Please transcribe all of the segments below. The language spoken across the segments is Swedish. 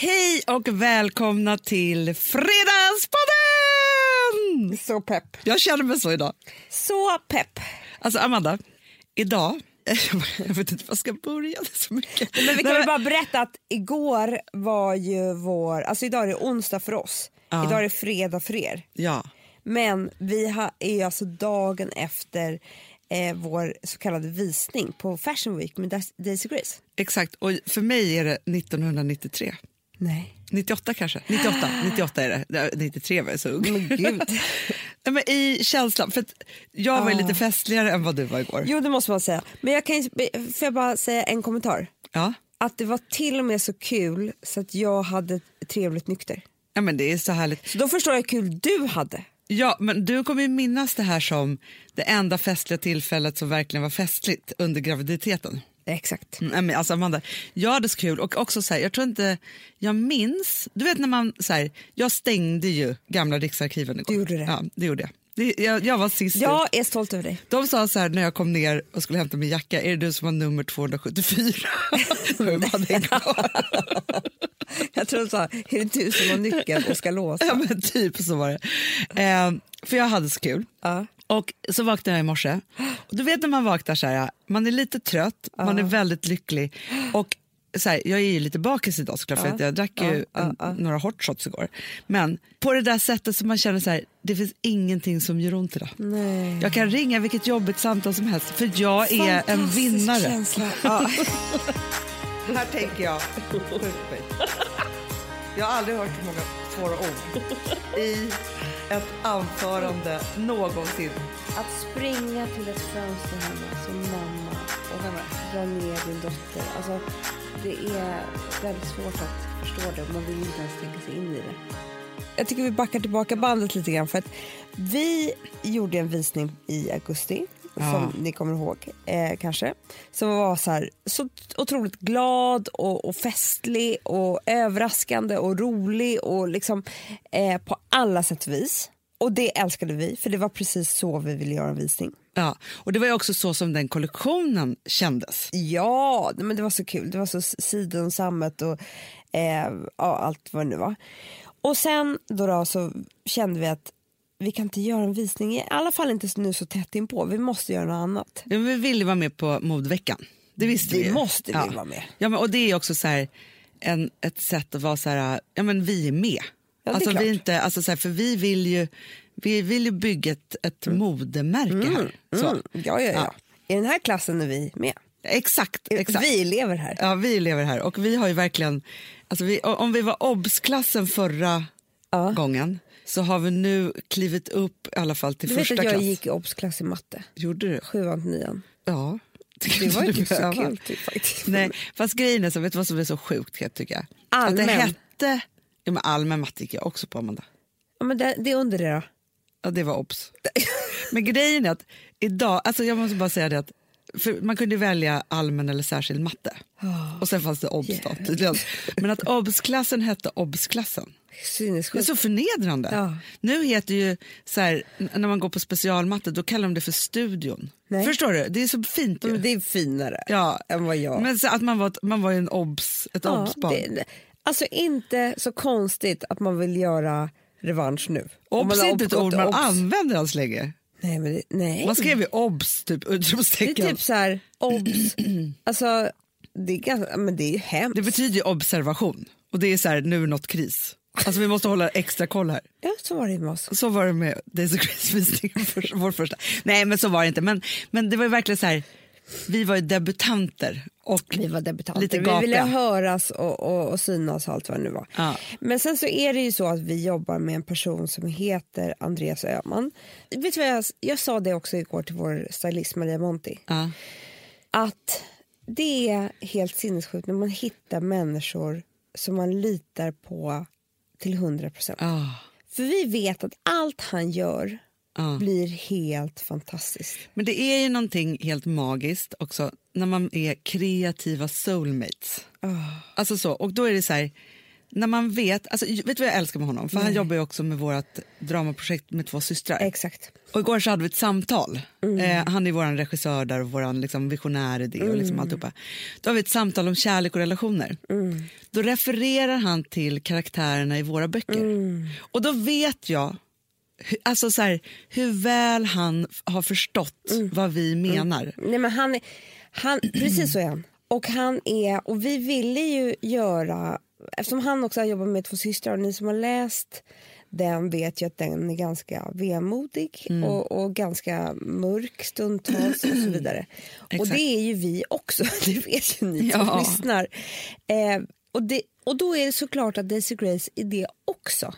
Hej och välkomna till Fredagspodden! Så pepp. Jag känner mig så idag. Så pepp. Alltså Amanda, idag jag vet inte var jag ska börja. Det så mycket. Men vi kan Nej, bara berätta att igår var ju vår, alltså idag är det onsdag för oss, Ja. idag är det fredag för er. Ja, Men vi har, är alltså dagen efter eh, vår så kallade visning på Fashion Week med Dais- Daisy Grace. exakt. Och för mig är det 1993. Nej. 98 kanske? 98, 98 är det. det. 93 var jag så ung. Men gud. Nej, men I känslan, för jag var Ah. lite festligare än vad du var igår. jo det måste man säga. Men jag kan får jag bara säga en kommentar? Ja. Att det var till och med så kul så att jag hade trevligt nykter. ja, men det är så härligt. Så då förstår jag hur kul du hade. Ja, men du kommer ju minnas det här som det enda festliga tillfället som verkligen var festligt under graviditeten. Exakt. Mm, nej, men alltså Amanda, jag hade så kul och också så här, jag tror inte, jag minns, du vet när man så här, jag stängde ju gamla riksarkiven igår. Du gjorde det. Ja, det gjorde jag. Det, jag, jag var sist. Jag är stolt över dig. De sa så här när jag kom ner och skulle hämta min jacka, är det du som har nummer 274? Det var ju bara den kvar. Jag tror så här, är det du som har nyckeln och ska låsa? ja, men typ så var det. Eh, för jag hade så kul. Ja. Och så vaknade jag i morse. Och du vet när man vaknar så här, man är lite trött, man är väldigt lycklig. Och så här, jag är ju lite bakis idag såklart för Ja. att jag drack ju Ja, en, ja, några hot shots igår. Men på det där sättet som man känner så här, det finns ingenting som gör ont idag. Nej. Jag kan ringa vilket jobbigt samtal som helst för jag är en vinnare. Känsla. Ja. Här tänker jag. Jag har aldrig hört så många svåra ord i ett anförande någonsin. Att springa till ett fönster hemma som mamma och dra ner din dotter. Alltså, det är väldigt svårt att förstå det. Man vill inte ens tänka sig in i det. Jag tycker vi backar tillbaka bandet lite grann. För att vi gjorde en visning i augusti. Ja. Som ni kommer ihåg, eh, kanske. Som var så, här, så otroligt glad och, och festlig och överraskande och rolig och liksom eh, på alla sätt och vis. Och det älskade vi, för det var precis så vi ville göra en visning. Ja, och det var ju också så som den kollektionen kändes. Ja, men det var så kul. Det var så sidensammet och eh, ja, allt vad det nu var. Och sen då, då så kände vi att vi kan inte göra en visning, i alla fall inte nu så tätt inpå. Vi måste göra något annat. Ja, men vi ville vara med på modveckan. Det visste Det vi ju. måste vi ja. vara med. Ja, men, och det är också så här, en, ett sätt att vara så här, ja men vi är med. Är alltså, vi klart. inte, alltså, så här, för vi vill ju, vi vill ju bygga ett, ett modemärke här. Så. Mm. Ja, ja, ja, I den här klassen är vi med. Exakt, exakt. Vi lever här. Ja, vi lever här och vi har ju verkligen, alltså vi, om vi var obs-klassen förra Ja. gången så har vi nu klivit upp i alla fall till Du vet första att jag klass. gick i obs-klass i matte, Gjorde du? sjuan till nian. Ja. Det var inte så Ja, kul typ, faktiskt. Nej, fast grejen är så, vet du vad som är så sjukt kan jag? Allmän. Att det hette, ja men allmän matte gick jag också på Amanda. Ja, men det, det är under det då. Ja det var obs. men grejen är att idag, alltså jag måste bara säga det att man kunde välja allmän eller särskild matte. Och sen fanns det obs tydligen. Men att obs-klassen hette obs-klassen. Det är så förnedrande. Ja. Nu heter ju så här, när man går på specialmatte då kallar de det för studion. Nej. Förstår du? Det är så fint ju. Det är finare Ja. än vad jag... Men så att man var, man var ju en obs, ett Ja, obsbarn. Alltså inte så konstigt att man vill göra revansch nu. Obs är inte ett ord man obs. använder alls längre. Nej, men det, nej. Man skrev ju obs, typ det är typ så här, obs. alltså, det är, ganska, men det är ju hemskt. Det betyder ju observation. Och det är så här, nu är något kris. Alltså vi måste hålla extra koll här. Ja, så var det med oss. Så var det med Daisy för- vår första. Nej men så var det inte. Men, men det var verkligen så här, vi var ju debutanter. Och Vi var debutanter. Lite vi ville höras och, och, och synas och allt vad det nu var. Ja. Men sen så är det ju så att vi jobbar med en person som heter Andreas Öhman. Vet du vad jag, jag sa det också igår till vår stylist Maria Monti. Ja. att det är helt sinnessjukt när man hittar människor som man litar på till 100 procent. Ah, För vi vet att allt han gör ah. blir helt fantastiskt. Men det är ju någonting helt magiskt också när man är kreativa soulmates. Ah. Alltså så, och då är det så här, när man vet, alltså, vet du vad jag älskar med honom? För han jobbar ju också med vårt dramaprojekt med två systrar. Exakt. Och igår så hade vi ett samtal. Eh, han är vår regissör där och vår liksom, visionär idé och liksom alltihopa. Då har vi ett samtal om kärlek och relationer. Då refererar han till karaktärerna i våra böcker. Och då vet jag alltså så här, hur väl han har förstått vad vi menar. Nej, men han, han, precis så är han. Och han är, och vi ville ju göra, eftersom han också har jobbat med två systrar och ni som har läst den vet ju att den är ganska vemodig Mm. och, och ganska mörk stundtals och så vidare. och det är ju vi också, det vet ju ni Ja. som lyssnar. Eh, och, det, och då är det såklart att Daisy Grace är det också.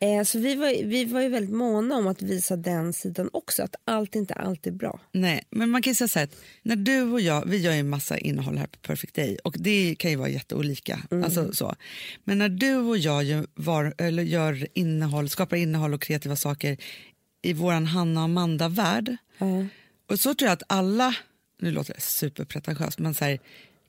Eh, så vi var, vi var ju väldigt måna om att visa den sidan också, att allt inte alltid är bra. Nej, men man kan säga så här när du och jag, vi gör ju en massa innehåll här på Perfect Day och det kan ju vara jätteolika. Alltså, så. Men när du och jag gör, var, eller gör innehåll, skapar innehåll och kreativa saker i våran Hanna och Amanda-värld och så tror jag att alla, nu låter det superpretentiöst, men så här,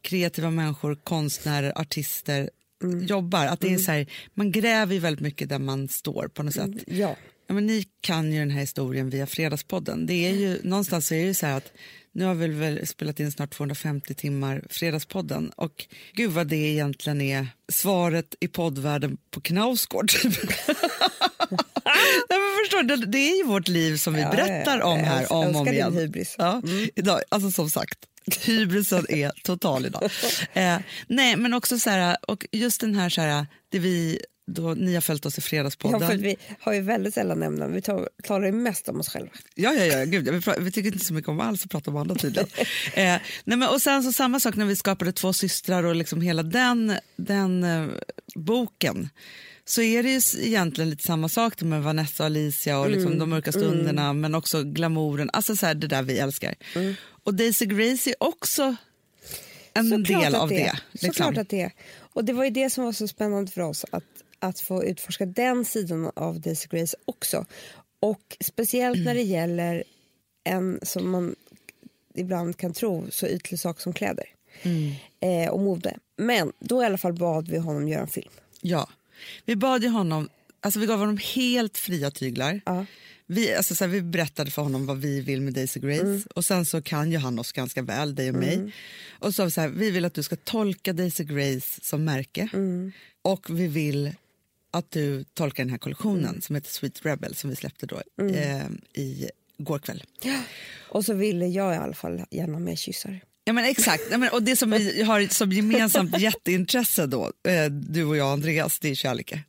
kreativa människor, konstnärer, artister jobbar. Att det är så här, man gräver ju väldigt mycket där man står på något sätt. Ja. Ja, men ni kan ju den här historien via Fredagspodden. Det är ju, någonstans är det ju så här att nu har vi väl spelat in snart 250 timmar Fredagspodden och gud vad det egentligen är svaret i poddvärlden på Knausgård. Nej, men förstår det, det är ju vårt liv som vi Ja, berättar om jag här älskar- om och om din igen. hybris. Ja, idag, alltså som sagt, hybrisen är total idag. Eh, nej, men också så här, och just den här, så här det vi, då ni har följt oss i Ja, Fredagspodden. för att vi har ju väldigt sällan ämnen. Vi tar, talar ju mest om oss själva. Ja, ja, ja gud, vi, vi tycker inte så mycket om alls att prata om andra tydligen. eh, nej, men, och sen så samma sak när vi skapade Två systrar och liksom hela den, den eh, boken så är det ju egentligen lite samma sak med Vanessa och Alicia och liksom de mörka stunderna men också glamouren, alltså så här, det där vi älskar. Och Daisy Grace är också en Såklart del av det. det. liksom. Såklart att det är. Och det var ju det som var så spännande för oss att, att få utforska den sidan av Daisy Grace också. Och speciellt när det gäller en som man ibland kan tro så ytlig sak som kläder eh, och mode. Men då i alla fall bad vi honom göra en film. Ja, vi bad ju honom, alltså vi gav honom helt fria tyglar. Ja. Vi, alltså så här, vi berättade för honom vad vi vill med Daisy Grace och sen så kan ju han oss ganska väl, dig och mig. Och så så här, vi vill att du ska tolka Daisy Grace som märke och vi vill att du tolkar den här kollektionen som heter Sweet Rebel som vi släppte då eh, i går kväll. Och så ville jag i alla fall gärna med kyssar. Ja men exakt, ja, men, och det som vi har som gemensamt jätteintresse då, eh, du och jag Andreas, det är kärleken.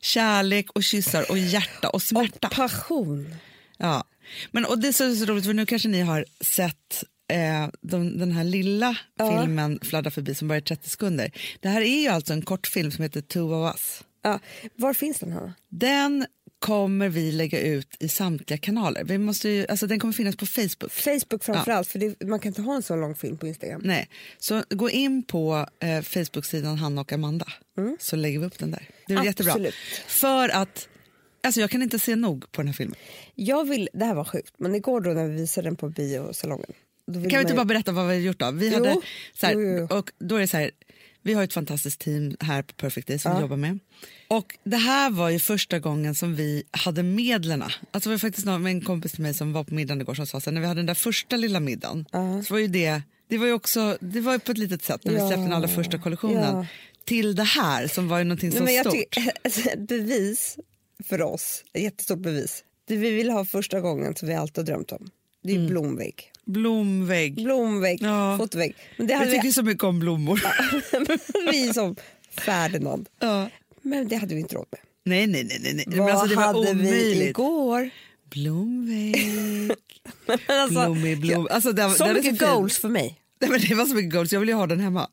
Kärlek och kyssar och hjärta och smärta. Passion. Ja. Men, och det är så, så roligt för nu kanske ni har sett eh, de, den här lilla filmen Fladdra förbi som bara är 30 sekunder. Det här är ju alltså en kortfilm som heter Two of us. Ja. Var finns den, Hanna? Den kommer vi lägga ut i samtliga kanaler. Vi måste ju, alltså den kommer finnas på Facebook. Facebook framför allt, för det, man kan inte ha en så lång film på Instagram. Nej, så gå in på eh, Facebook-sidan Hanna och Amanda så lägger vi upp den där. Det är jättebra. För att alltså jag kan inte se nog på den här filmen. Jag vill, det här var sjukt, men igår då när vi visade den på biosalongen. Kan vi inte ju- bara berätta vad vi har gjort då? Vi Jo. hade, så här, jo, jo. Och då är det så här, vi har ett fantastiskt team här på Perfect Day som vi jobbar med. Och det här var ju första gången som vi hade medlen. Alltså det var faktiskt någon, en kompis till mig som var på middagen igår som sa så här, när vi hade den där första lilla middagen så var ju det, det var ju också, det var ju på ett litet sätt när vi Ja. släppte den allra första kollektionen Ja. till det här som var ju någonting så Nej, men jag stort. tycker, alltså, bevis för oss, jättestort bevis. Det vi vill ha första gången som vi alltid har drömt om. Det är Mm. blomvägg. Blomvägg. Blomvägg, Ja. fotovägg. Men det Jag hade tycker vi, så mycket om blommor. vi som Ferdinand. ja. Men det hade vi inte råd med. Nej, nej, nej. nej. Vad Men alltså, det var hade vi omöjligt. igår? Blomvägg. Alltså, Blommig blom. Alltså, den, så är mycket fin. goals för mig. Nej, men det var så mycket goals, jag vill ju ha den hemma.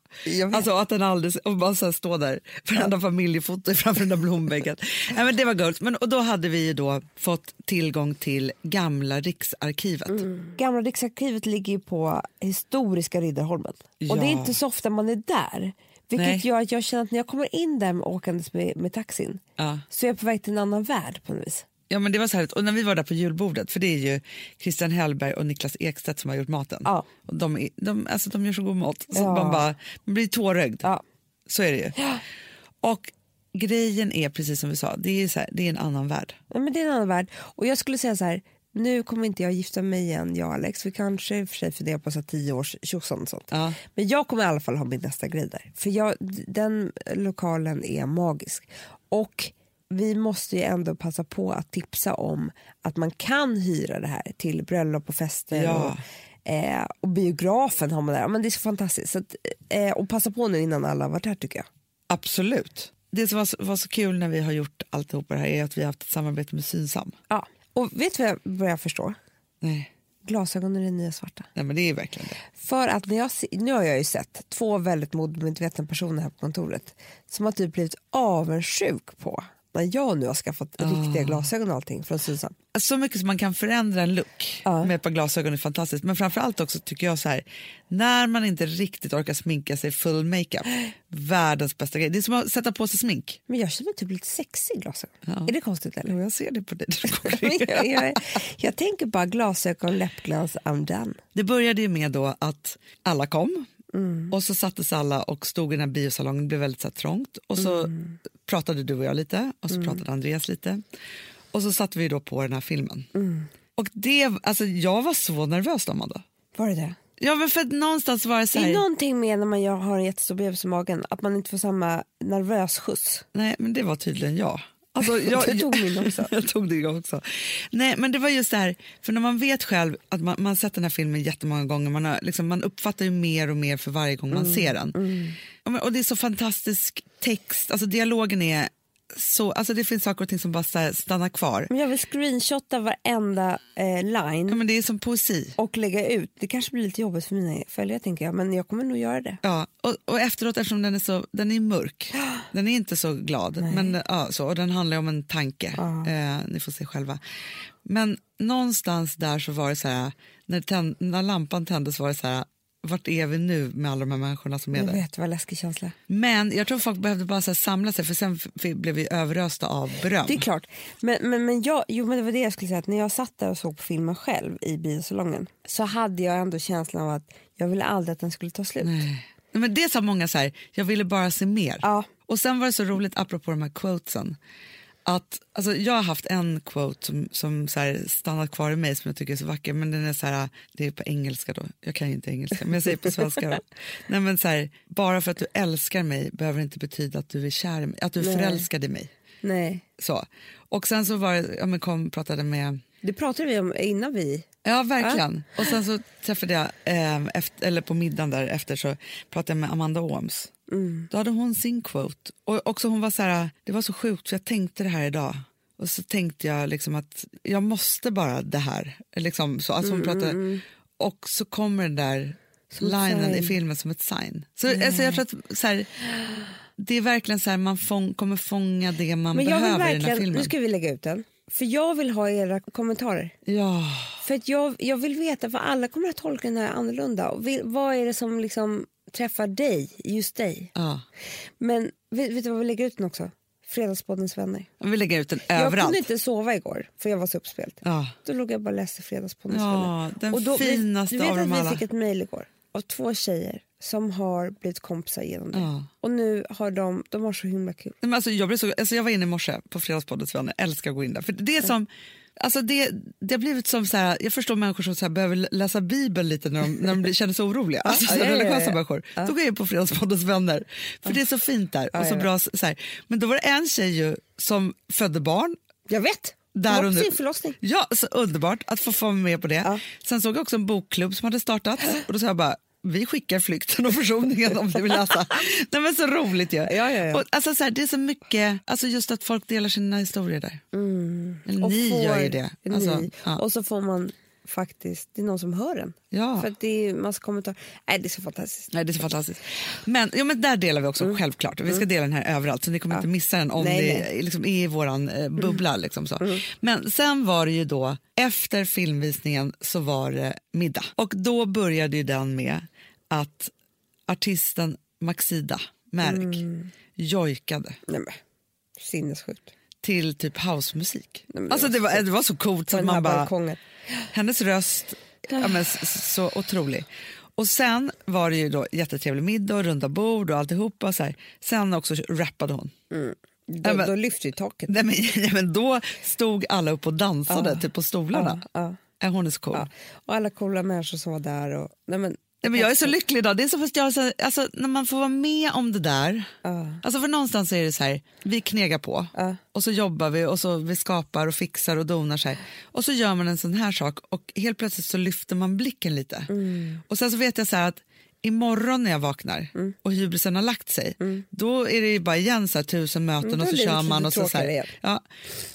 Alltså att den aldrig, och bara så stå där, varenda familjefoto framför den där blomväggen. Nej, men det var goals. Men, och då hade vi ju då fått tillgång till gamla Riksarkivet. Gamla Riksarkivet ligger ju på historiska Riddarholmen. Och det är Ja. inte så ofta man är där. Vilket Nej. gör att jag känner att när jag kommer in där åkandes med, med taxin Ja. så är jag på väg till en annan värld på något vis. Ja, men det var så här, och när vi var där på julbordet, för det är ju Christian Hellberg och Niklas Ekstedt som har gjort maten. Ja. Och de, är- de, alltså, de gör så god mat, så Ja. man, bara, man blir tårögd. Ja. Så är det ju. Och grejen är precis som vi sa, det är, så här, det är en annan värld. Ja, men det är en annan värld. Och jag skulle säga så här, nu kommer inte jag gifta mig igen, jag och Alex. Vi kanske i och för sig funderar på så tio års tjosan och sånt. Ja. Men jag kommer i alla fall ha min nästa grej där. För jag, den lokalen är magisk. Och vi måste ju ändå passa på att tipsa om att man kan hyra det här till bröllop och fester. Ja. Och, eh, och biografen har man där. Men det är så fantastiskt. Så att, eh, och passa på nu innan alla har varit här tycker jag. Absolut. Det som var så, var så kul när vi har gjort alltihopa det här är att vi har haft ett samarbete med Synsam. Ja. Och vet du vad jag börjar förstå? Nej. Glasögon är det nya svarta. Nej, men det är verkligen det. För att när jag, nu har jag ju sett två väldigt modemedvetna personer här på kontoret som har typ blivit avundsjuk på när jag nu har skaffat riktiga glasögon och allting från Synsam. Så mycket som man kan förändra en look Ja. med ett par glasögon är fantastiskt. Men framförallt också tycker jag så här, när man inte riktigt orkar sminka sig full makeup, världens bästa grej. Det är som att sätta på sig smink. Men jag känner mig typ lite sexig i glasögon. Är det konstigt eller? Jo, jag ser det på dig. Jag, jag, jag tänker bara glasögon, läppglans, I'm done. Det började ju med då att alla kom Mm. och så sattes alla och stod i den här biosalongen, det blev väldigt så trångt och så Mm. pratade du och jag lite och så pratade Andreas lite och så satte vi då på den här filmen. Mm. Och det, alltså jag var så nervös då, Amanda. Var det det? Ja men för någonstans var det så Det här, är någonting med när man har en jättestor bebis i magen att man inte får samma nervös skjuts. nej men det var tydligen jag. Alltså, jag, Du tog min också. jag tog det också. Nej, men det var just det här, för när man vet själv att man, man sett den här filmen jättemånga gånger, man, har, liksom, man uppfattar ju mer och mer för varje gång man Mm, ser den. Men- Och det är så fantastisk text, alltså dialogen är så, alltså det finns saker och ting som bara här, stannar kvar. Men jag vill screenshotta varenda eh, line Ja, men det är som poesi. och lägga ut. Det kanske blir lite jobbigt för mina följare tänker jag, men jag kommer nog göra det. Ja, och, och efteråt, eftersom den är så den är mörk, den är inte så glad, men, ja, så, och den handlar om en tanke. Eh, ni får se själva. Men någonstans där så var det så här, när, tänd, när lampan tändes var det så här, vart är vi nu med alla de här människorna som är Jag där? vet, vad läskig känsla. Men jag tror folk behövde bara så här, samla sig för sen blev vi överösta av beröm. Det är klart. Men, men, men, jag, jo, men det var det jag skulle säga, att när jag satt där och såg på filmen själv i biosalongen så hade jag ändå känslan av att jag ville aldrig att den skulle ta slut. Nej, Men det sa många så här, jag ville bara se mer. Ja. Och sen var det så roligt apropå de här quotesen. Att, alltså, jag har haft en quote som, som så här, stannat kvar i mig som jag tycker är så vacker. Men den är så här, det är på engelska då. Jag kan ju inte engelska men jag säger på svenska då. Nej, men så här, bara för att du älskar mig behöver det inte betyda att du är kär i mig, att du är förälskad i mig. Nej. Så. Och sen så var det, jag men kom pratade med Det pratade vi om innan vi... Ja, verkligen. Och sen så träffade jag, eh, efter, eller på middagen där efter så pratade jag med Amanda Ooms. Då hade hon sin quote. Och också hon var så här, det var så sjukt för jag tänkte det här idag. Och så tänkte jag liksom att jag måste bara det här. Liksom så. Alltså hon pratade, Och så kommer den där Som linen i filmen som ett sign. Så alltså, jag tror att så här, det är verkligen så här, man fång, kommer fånga det man Men behöver i den här filmen. nu ska vi lägga ut den. För jag vill ha era kommentarer. Ja, För att jag, jag vill veta, för alla kommer att tolka den här annorlunda. Och vill, vad är det som liksom träffar dig, just dig? ja. Men vet, vet du vad vi lägger ut den också? Fredagspoddens vänner. Jag vill lägga ut den Jag överallt. kunde inte sova igår för jag var så uppspelt. Ja. Då låg jag bara och läste Fredagspoddens Ja, vänner. den Och då, finaste vi, du vet av att dem vi alla. fick ett mejl igår av två tjejer som har blivit kompisar genom det. Ja. Och nu har de, de har så himla kul. Men alltså, jag, blev så, alltså, jag var inne i morse på Fredagspoddens vänner, älskar att gå in där. För det är som, alltså, det, det har blivit som så här, jag förstår människor som så här, behöver läsa Bibeln lite när de, när de blir, känner sig oroliga. Alltså, ja, så här, ja, religiösa människor. Då går jag in på Fredagspoddens vänner. För det är så fint där. och så bra, så här. Men då var det en tjej ju, som födde barn Jag vet! Där och nu. sin förlossning. Ja, så underbart att få få vara med på det. Ja. Sen såg jag också en bokklubb som hade startat och då sa jag bara vi skickar flykten och försoningen om ni vill läsa. Nej, men så roligt ju. Ja, ja, ja. Och, alltså, så här, det är så mycket, alltså just att folk delar sina historier där. Eller Och ni får- gör ju det. Alltså, ja. Och så får man faktiskt, det är någon som hör den. Ja. För att det är massa kommentarer. Nej, det är så fantastiskt. Nej, det är så fantastiskt. Men, ja, men där delar vi också självklart. Vi ska dela den här överallt så ni kommer inte missa den om Mm. Nej, det nej. Mm. Liksom är i våran eh, bubbla. Liksom så. Men sen var det ju då, efter filmvisningen så var det middag. Och då började ju den med att artisten Maxida Märk Mm. jojkade Nej, men, sinnessjukt. till typ housemusik. Nej, Alltså det var, så- det var så coolt så man bara... balkongen. Hennes röst, ja, men, s- så otrolig. Och sen var det ju då jättetrevlig middag och runda bord och alltihopa. Så här. Sen också rappade hon. Då, men- då lyfter ju taket. Nej, men, nej, men då stod alla upp och dansade typ på stolarna. Ja, Ja. Hon är så cool. Och alla coola människor som var där. Och, nej, men, Nej, men jag är så lycklig idag. Det är så, fast jag, så, alltså, när man får vara med om det där. Ja. Alltså för någonstans är det så här, vi knegar på Ja. och så jobbar vi och så vi skapar och fixar och donar så här. Och så gör man en sån här sak och helt plötsligt så lyfter man blicken lite. Mm. Och sen så vet jag så här att imorgon när jag vaknar Mm. och hybrisen har lagt sig, då är det ju bara igen så här, tusen möten Mm, och så kör man. Och så, så här, ja.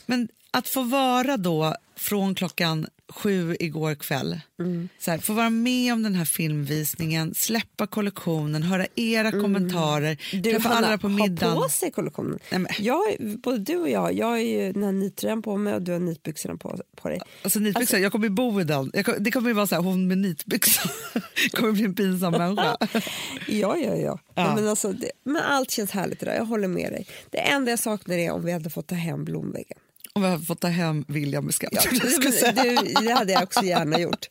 Men att få vara då från klockan sju igår kväll, Mm. så här, få vara med om den här filmvisningen, släppa kollektionen, höra era kommentarer, Mm. Du, träffa Hanna, alla på middagen. ha på sig kollektionen. Nej, Jag, både du och jag, jag har ju den här nittröjan på mig och du har nitbyxorna på, på dig. Alltså nitbyxor, jag kommer ju bo i den. Jag, kom- det kommer ju vara så här, hon med nitbyxor. kommer bli en pinsam människa. Ja, ja, ja. Ja. Men, alltså, det, men allt känns härligt idag, jag håller med dig. Det enda jag saknar är om vi hade fått ta hem blomväggen. Om vi har fått ta hem William med skatt. Ja, jag du, det hade jag också gärna gjort.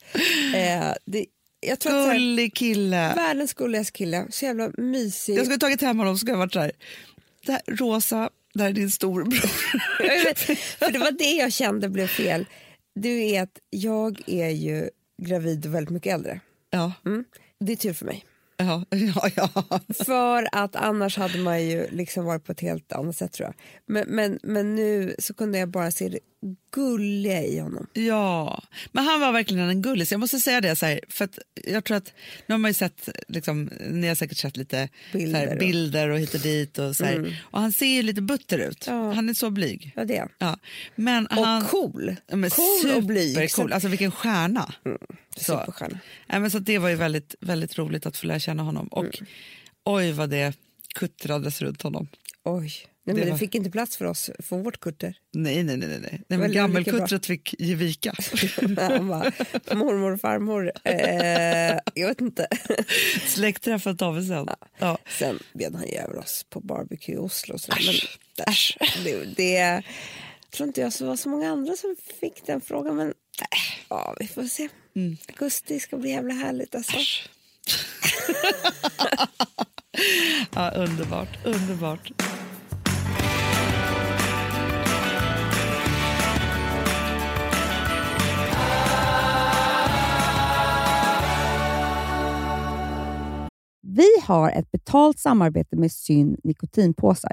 Eh, det, jag tror Gullig kille. världens gulligaste kille, så jävla mysig. Jag skulle tagit hem honom skulle jag varit så här. Det här, Rosa, det här är din storbror. Jag vet, för det var det jag kände blev fel. Du är att jag är ju gravid och väldigt mycket äldre. ja, Mm. Det är tur för mig. Ja, ja, ja. För att annars hade man ju liksom varit på ett helt annat sätt tror jag. Men, men, men nu så kunde jag bara se det gulliga i honom. Ja, men han var verkligen en gullis. Jag måste säga det, så här, för att jag tror att nu har man ju sett, liksom, ni har säkert sett lite Bilder här, och- Mm. bilder och hit och dit och så här. Och han ser ju lite butter ut. Ja. Han är så blyg. Ja, det är. Ja. Men Och han, cool. Men cool och blyg. supercool. Alltså vilken stjärna. Så. Men så det var ju väldigt, väldigt roligt att få lära känna honom. Och Mm. oj vad det kuttrades runt honom. Oj. Nej, Det men det var- fick inte plats för oss, för vårt kutter. Nej, nej, nej. nej. nej men var gammelkuttret fick ge vika. Han bara, mormor och farmor, eh, jag vet inte. Släktträffet har vi sen. Ja. Sen bjöd han ju över oss på barbecue i Oslo. sådär. Äsch, men, äsch. Det, det tror inte jag så var så många andra som fick den frågan, men äh, ja, vi får se. Mm. Augusti ska bli jävla härligt alltså. Ja, underbart, underbart. Vi har ett betalt samarbete med Syn nikotinpåsar.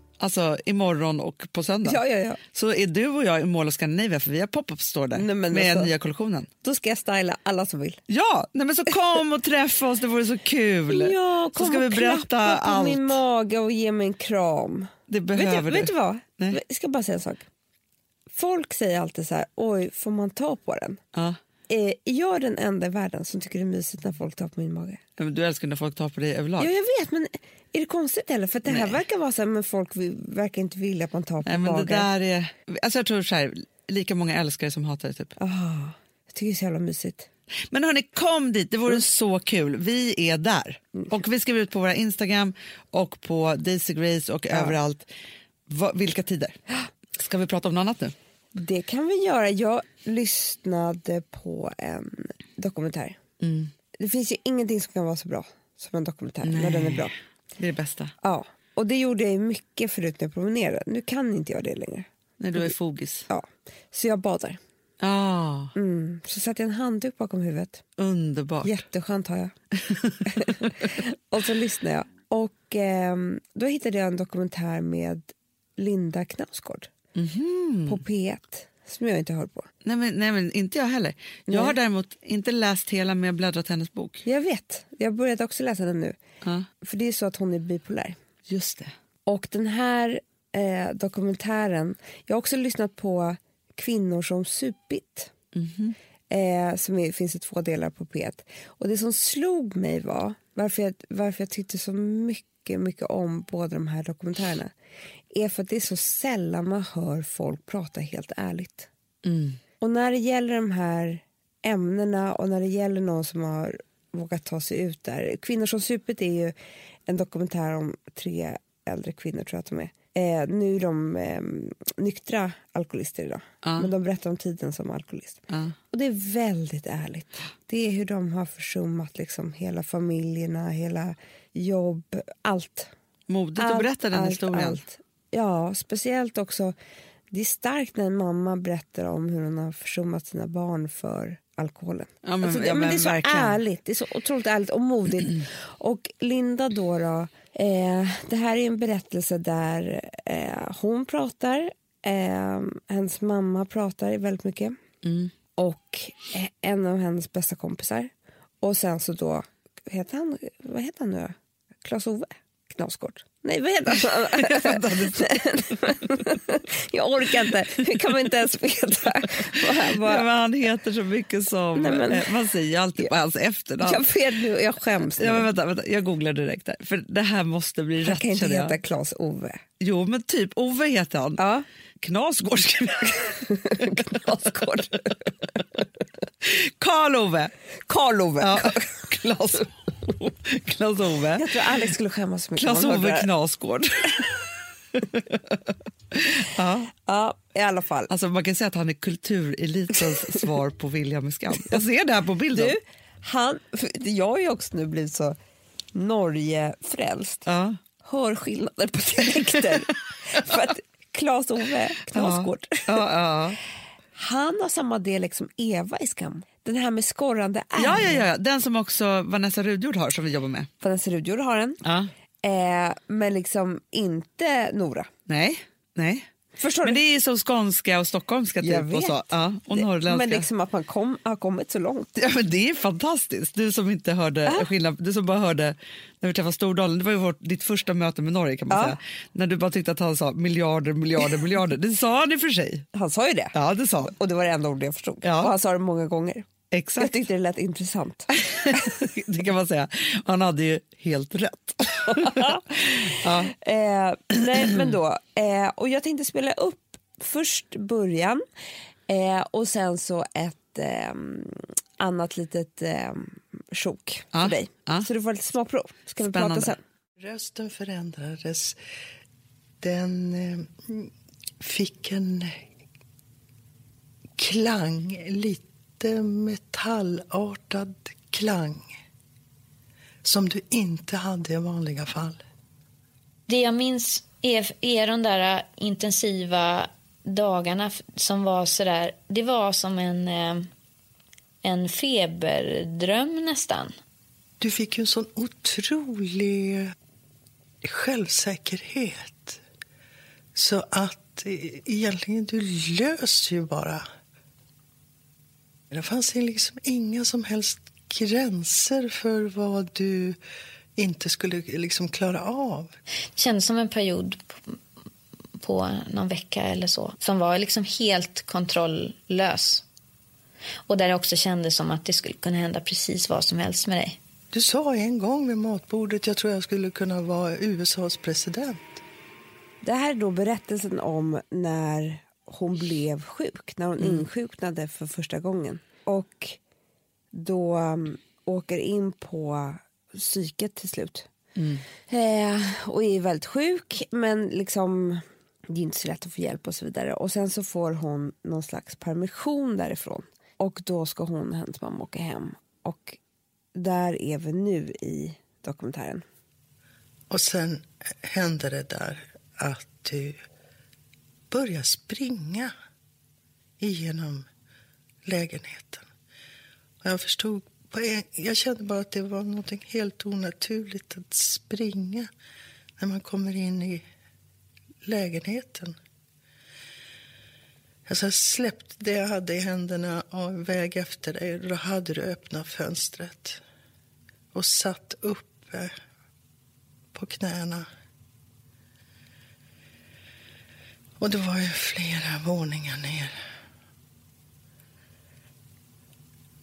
alltså imorgon och på söndag, Ja, ja, ja. så är du och jag i Mall of Scandinavia för vi har pop-up store där Nej, men med alltså. nya kollektionen. Då ska jag styla alla som vill. Ja, nej men så kom och träffa oss, det vore så kul. Ja, så kom ska vi och berätta klappa på allt. min mage och ge mig en kram. Det Vet behöver du, vet du. du vad? Nej. Jag ska bara säga en sak. Folk säger alltid så här, oj, får man ta på den? Ja. Eh, är jag den enda i världen som tycker det är mysigt när folk tar på min mage? Ja, men Du älskar när folk tar på dig överlag. Ja, jag vet, men är det konstigt eller? För det här verkar vara så här, men folk verkar inte vilja att man tar på Nej, men det magar. där är, alltså jag tror så här, lika många älskare som hatar det. Typ. Ah, jag tycker det är så jävla mysigt. Men hörni, kom dit, det vore Mm. så kul. Vi är där. Och vi skriver ut på våra Instagram och på Daisy Grace och överallt. Va, vilka tider? Ska vi prata om något annat nu? Det kan vi göra. Jag lyssnade på en dokumentär. Mm. Det finns ju ingenting som kan vara så bra som en dokumentär när den är bra. Det är det bästa. Ja, och det gjorde jag mycket förut när jag promenerade. Nu kan inte jag det längre. När du är fogis. Ja, så jag badar. Ah, Mm. Så satte jag en handduk bakom huvudet. underbart. Jätteskönt har jag. och så lyssnade jag. Och ehm, då hittade jag en dokumentär med Linda Knausgård Mhm. på P1 som jag inte har på. Nej, men, nej, men inte jag heller. Jag Nej. har däremot inte läst hela men jag bläddrat hennes bok. Jag vet, jag började också läsa den nu. Ja, För det är så att hon är bipolär. just det. Och den här eh, dokumentären, jag har också lyssnat på Kvinnor som supit. Mhm. Eh, som är, finns i två delar på P1. Och det som slog mig var, varför jag, varför jag tyckte så mycket, mycket om båda de här dokumentärerna, är för att det är så sällan man hör folk prata helt ärligt. Mm. Och när det gäller de här ämnena och när det gäller någon som har vågat ta sig ut där. Kvinnor som supit är ju en dokumentär om tre äldre kvinnor tror jag att de är. Eh, nu är de eh, nyktra alkoholister idag. Ja. Men de berättar om tiden som alkoholist. Ja. Och det är väldigt ärligt. Det är hur de har försummat liksom hela familjerna, hela jobb, allt. Modigt att berätta den allt, historien. allt. Ja, speciellt också. Det är starkt när en mamma berättar om hur hon har försummat sina barn för alkoholen. Ja, men- alltså, det, ja, men men det är så verkligen. ärligt, det är så otroligt ärligt och modigt. och Linda då, då eh, det här är en berättelse där eh, hon pratar, eh, hennes mamma pratar väldigt mycket Mm. och eh, en av hennes bästa kompisar. Och sen så då, heter han, vad heter han nu? Klas-Ove Knausgård? Nej, vad heter han? Jag orkar inte. Hur kan man inte ens veta? Nej, vad- men han heter så mycket som... Nej, men- eh, man säger alltid på hans efternamn. Jag vet nu, jag skäms nu. Ja, men vänta, vänta, jag googlar direkt här. För det här måste bli han rätt kan inte jag. heta Klas-Ove. Jo men typ Ove heter han. Ja. Knasgård. Knausgård. Karl-Ove. Karl-Ove. Ja. Klas- Klas-Ove. Jag tror Alex skulle skämmas så mycket Klas-Ove. Knasgård. ja. Ja, i alla fall. Alltså man kan säga att han är kulturelitens svar på William med skam. Jag ser det här på bilden. Du, han, jag har ju också nu blivit så Norge-frälst. Ja. Hör skillnader på dialekter. för att Klas-Ove Knausgård, Ja, ja. Han har samma dialekt som Eva i Skam. Den här med skorrande R. Ja, ja, ja, ja. Den som också Vanessa Rudjord har som vi jobbar med. Vanessa Rudjord har den. Ja. Eh, men liksom inte Nora. Nej, nej. Förstår Men du? det är så skånska och stockholmska Jag typ. Och, så. vet. Ja, och Det- norrländska. Men liksom att man kom, har kommit så långt. Ja, men det är fantastiskt. Du som inte hörde skillnad, du som bara hörde när vi träffade Stordalen, det var ju vårt, ditt första möte med Norge kan man Ja. säga. När du bara tyckte att han sa miljarder, miljarder, miljarder. Det sa han i och för sig. Han sa ju det. Ja, det sa han. Och det var det enda ord jag förstod. Ja. Och han sa det många gånger. Jag Exakt, tyckte det lät intressant. det kan man säga. Han hade ju helt rätt. ja. Eh, nej, men då. Eh, och jag tänkte spela upp först början eh, och sen så ett eh, annat litet eh, sjok för dig. ja. Så du får lite smakprov. Ska vi prata sen? Rösten förändrades. Den eh, fick en klang, lite metallartad klang som du inte hade i vanliga fall. Det jag minns är, är de där intensiva dagarna som var sådär... Det var som en, eh, en feberdröm nästan. Du fick ju en sån otrolig självsäkerhet. Så att eh, egentligen, du lös ju bara. Det fanns ju liksom inga som helst gränser för vad du inte skulle liksom klara av. Det kändes som en period på, på någon vecka eller så som var liksom helt kontrolllös. Och där det också kändes som att det skulle kunna hända precis vad som helst med dig. Du sa en gång vid matbordet, jag tror jag skulle kunna vara USAs president. Det här är då berättelsen om när hon blev sjuk, när hon insjuknade för första gången. Och då um, åker in på psyket till slut. Eh, och är väldigt sjuk, men liksom det är inte så lätt att få hjälp och så vidare. Och sen så får hon någon slags permission därifrån. Och då ska hon och hennes mamma åka hem. Och där är vi nu i dokumentären. Och sen hände det där att du börjar springa igenom lägenheten. Och jag förstod, jag kände bara att det var något helt onaturligt att springa när man kommer in i lägenheten. Alltså jag släppte det jag hade i händerna och väg efter dig. Då hade du öppnat fönstret och satt uppe på knäna. Och det var ju flera våningar ner.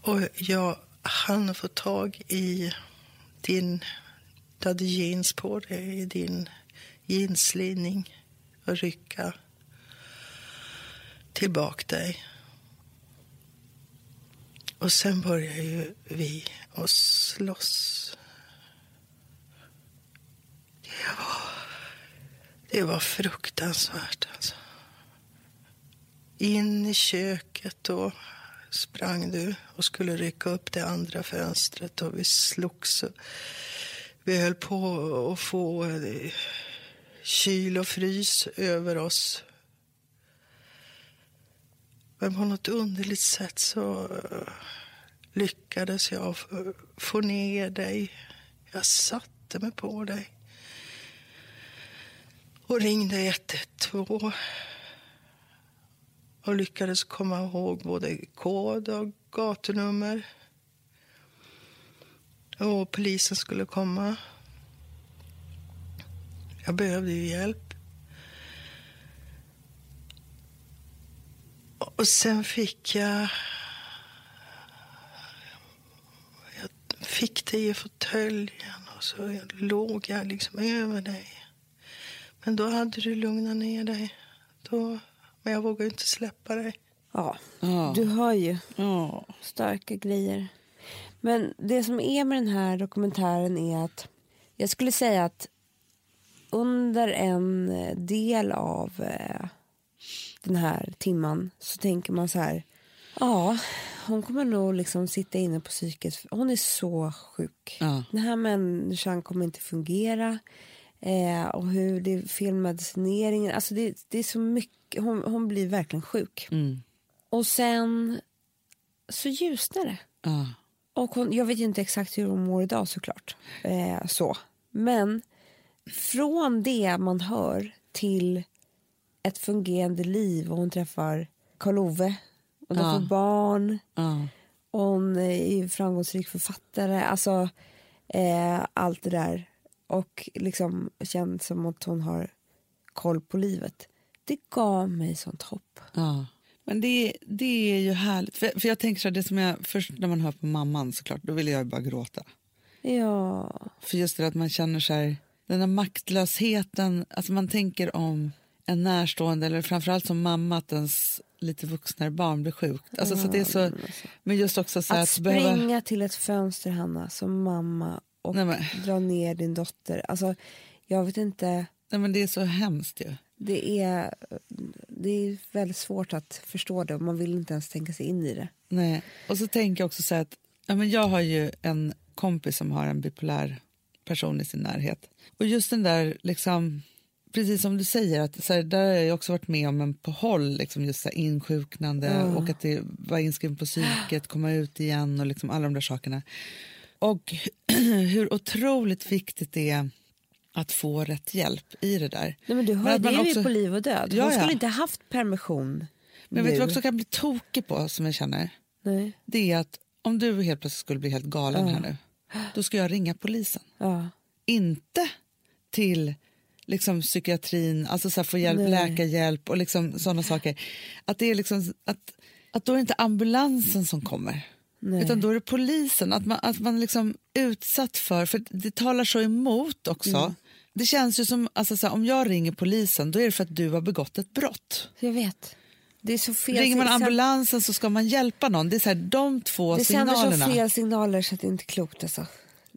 Och jag hann få tag i din... Du hade jeans på dig, i din jeanslinning och rycka tillbaka dig. Och sen började ju vi att slåss. Ja det var fruktansvärt alltså. In i köket då sprang du och skulle rycka upp det andra fönstret och vi slogs. Vi höll på att få eh, kyl och frys över oss. Men på något underligt sätt så... Eh, lyckades jag få ner dig. Jag satte mig på dig och ringde 112 och lyckades komma ihåg både kod och gatunummer. Och polisen skulle komma. Jag behövde ju hjälp. Och sen fick jag... Jag fick dig i fåtöljen och så låg jag liksom över dig. Men då hade du lugnat ner dig. Då, men jag vågade inte släppa dig. Ja, Ja. du hör ju. Ja. Starka grejer. Men det som är med den här dokumentären är att jag skulle säga att under en eh, del av eh, den här timman så tänker man så här. Ja, hon kommer nog liksom sitta inne på psyket. Hon är så sjuk. Ja. Den här människan kommer inte fungera. Eh, och hur det medicineringen. Alltså det, det är så mycket. Hon, hon blir verkligen sjuk. Mm. Och sen så ljusnar det. Ja. Och hon, jag vet ju inte exakt hur hon mår idag såklart. Eh, så. Men från det man hör till ett fungerande liv och hon träffar Karl-Ove och de Ja. får barn Ja. och hon är framgångsrik författare. Alltså eh, allt det där. Och liksom känns som att hon har koll på livet. Det gav mig sånt hopp. Ja. Men det, det är ju härligt. För, för jag tänker så här, det som jag, först när man hör på mamman såklart, då vill jag ju bara gråta. Ja. För just det att man känner så här, den här maktlösheten, alltså man tänker om en närstående eller framförallt som mamma att ens lite vuxnare barn blir sjukt. Alltså, så det är så, men just också så Att att, behöva... springa till ett fönster, Hanna, som mamma och Nej, men- dra ner din dotter. Alltså, jag vet inte. Nej, men det är så hemskt ju. Det är, det är väldigt svårt att förstå det och man vill inte ens tänka sig in i det. Nej. Och så tänker jag också så att ja, men jag har ju en kompis som har en bipolär person i sin närhet. Och just den där, liksom, precis som du säger, att så här, där har jag också varit med om en på håll, liksom just så här, insjuknande och att det var inskriven på psyket, komma ut igen och liksom alla de där sakerna. Och hur otroligt viktigt det är att få rätt hjälp i det där. Nej, men du Men hör, att det är ju också- på liv och död. Hon Ja, ja. skulle inte ha haft permission Men vet du vad jag också kan bli tokig på, som jag känner? Nej. Det är att om du helt plötsligt skulle bli helt galen här nu, då ska jag ringa polisen. Ja. Inte till liksom psykiatrin, alltså så få hjälp, Nej. läkarhjälp och liksom sådana saker. Att det är liksom att, att då är det inte ambulansen som kommer. Nej. Utan då är det polisen, att man, att man liksom utsatt för, för det talar så emot också. Mm. Det känns ju som, alltså så här, om jag ringer polisen då är det för att du har begått ett brott. Jag vet. Det är så fel. Ringer man Sen- ambulansen så ska man hjälpa någon. Det är så här, de två Det sänder så signalerna. fel signaler så att det inte är klokt alltså.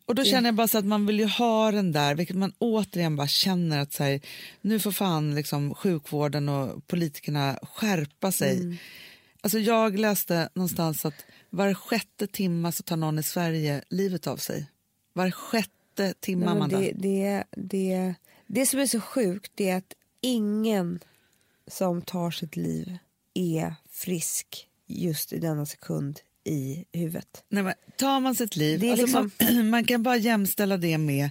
Och då känner jag bara så att man vill ju ha den där, vilket man återigen bara känner att så här, nu får fan liksom sjukvården och politikerna skärpa sig. Mm. Alltså jag läste någonstans att var sjätte timma så tar någon i Sverige livet av sig. Var sjätte timme, Nej, men Amanda. det, det, det, det som är så sjukt är att ingen som tar sitt liv är frisk just i denna sekund i huvudet. Nej, men tar man sitt liv, alltså liksom- man, man kan bara jämställa det med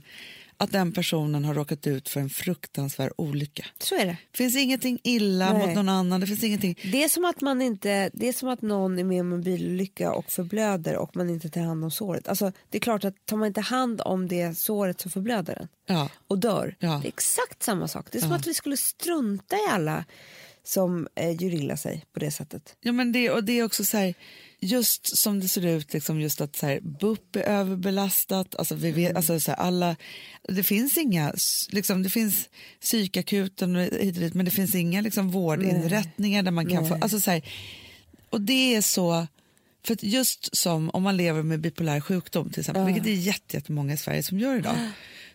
att den personen har råkat ut för en fruktansvärd olycka. Så är det. Finns ingenting illa Nej. mot någon annan. Det finns ingenting... Det är som att man inte, det är som att någon är med om en bilolycka och förblöder och man inte tar hand om såret. Alltså, det är klart att tar man inte hand om det såret så förblöder den Ja. och dör. Ja. Det är exakt samma sak. Det är som Ja. att vi skulle strunta i alla som eh, gör illa sig på det sättet. Ja, men det, och det är också så här, just som det ser ut, liksom just att så här, BUP är överbelastat. Alltså vi vet, alltså så här, alla, det finns inga, liksom, det finns psykakuten och hit och dit, men det finns inga liksom, vårdinrättningar där man kan få, alltså så här, och det är så, för just som om man lever med bipolär sjukdom till exempel, vilket det är jätte- jättemånga i Sverige som gör idag,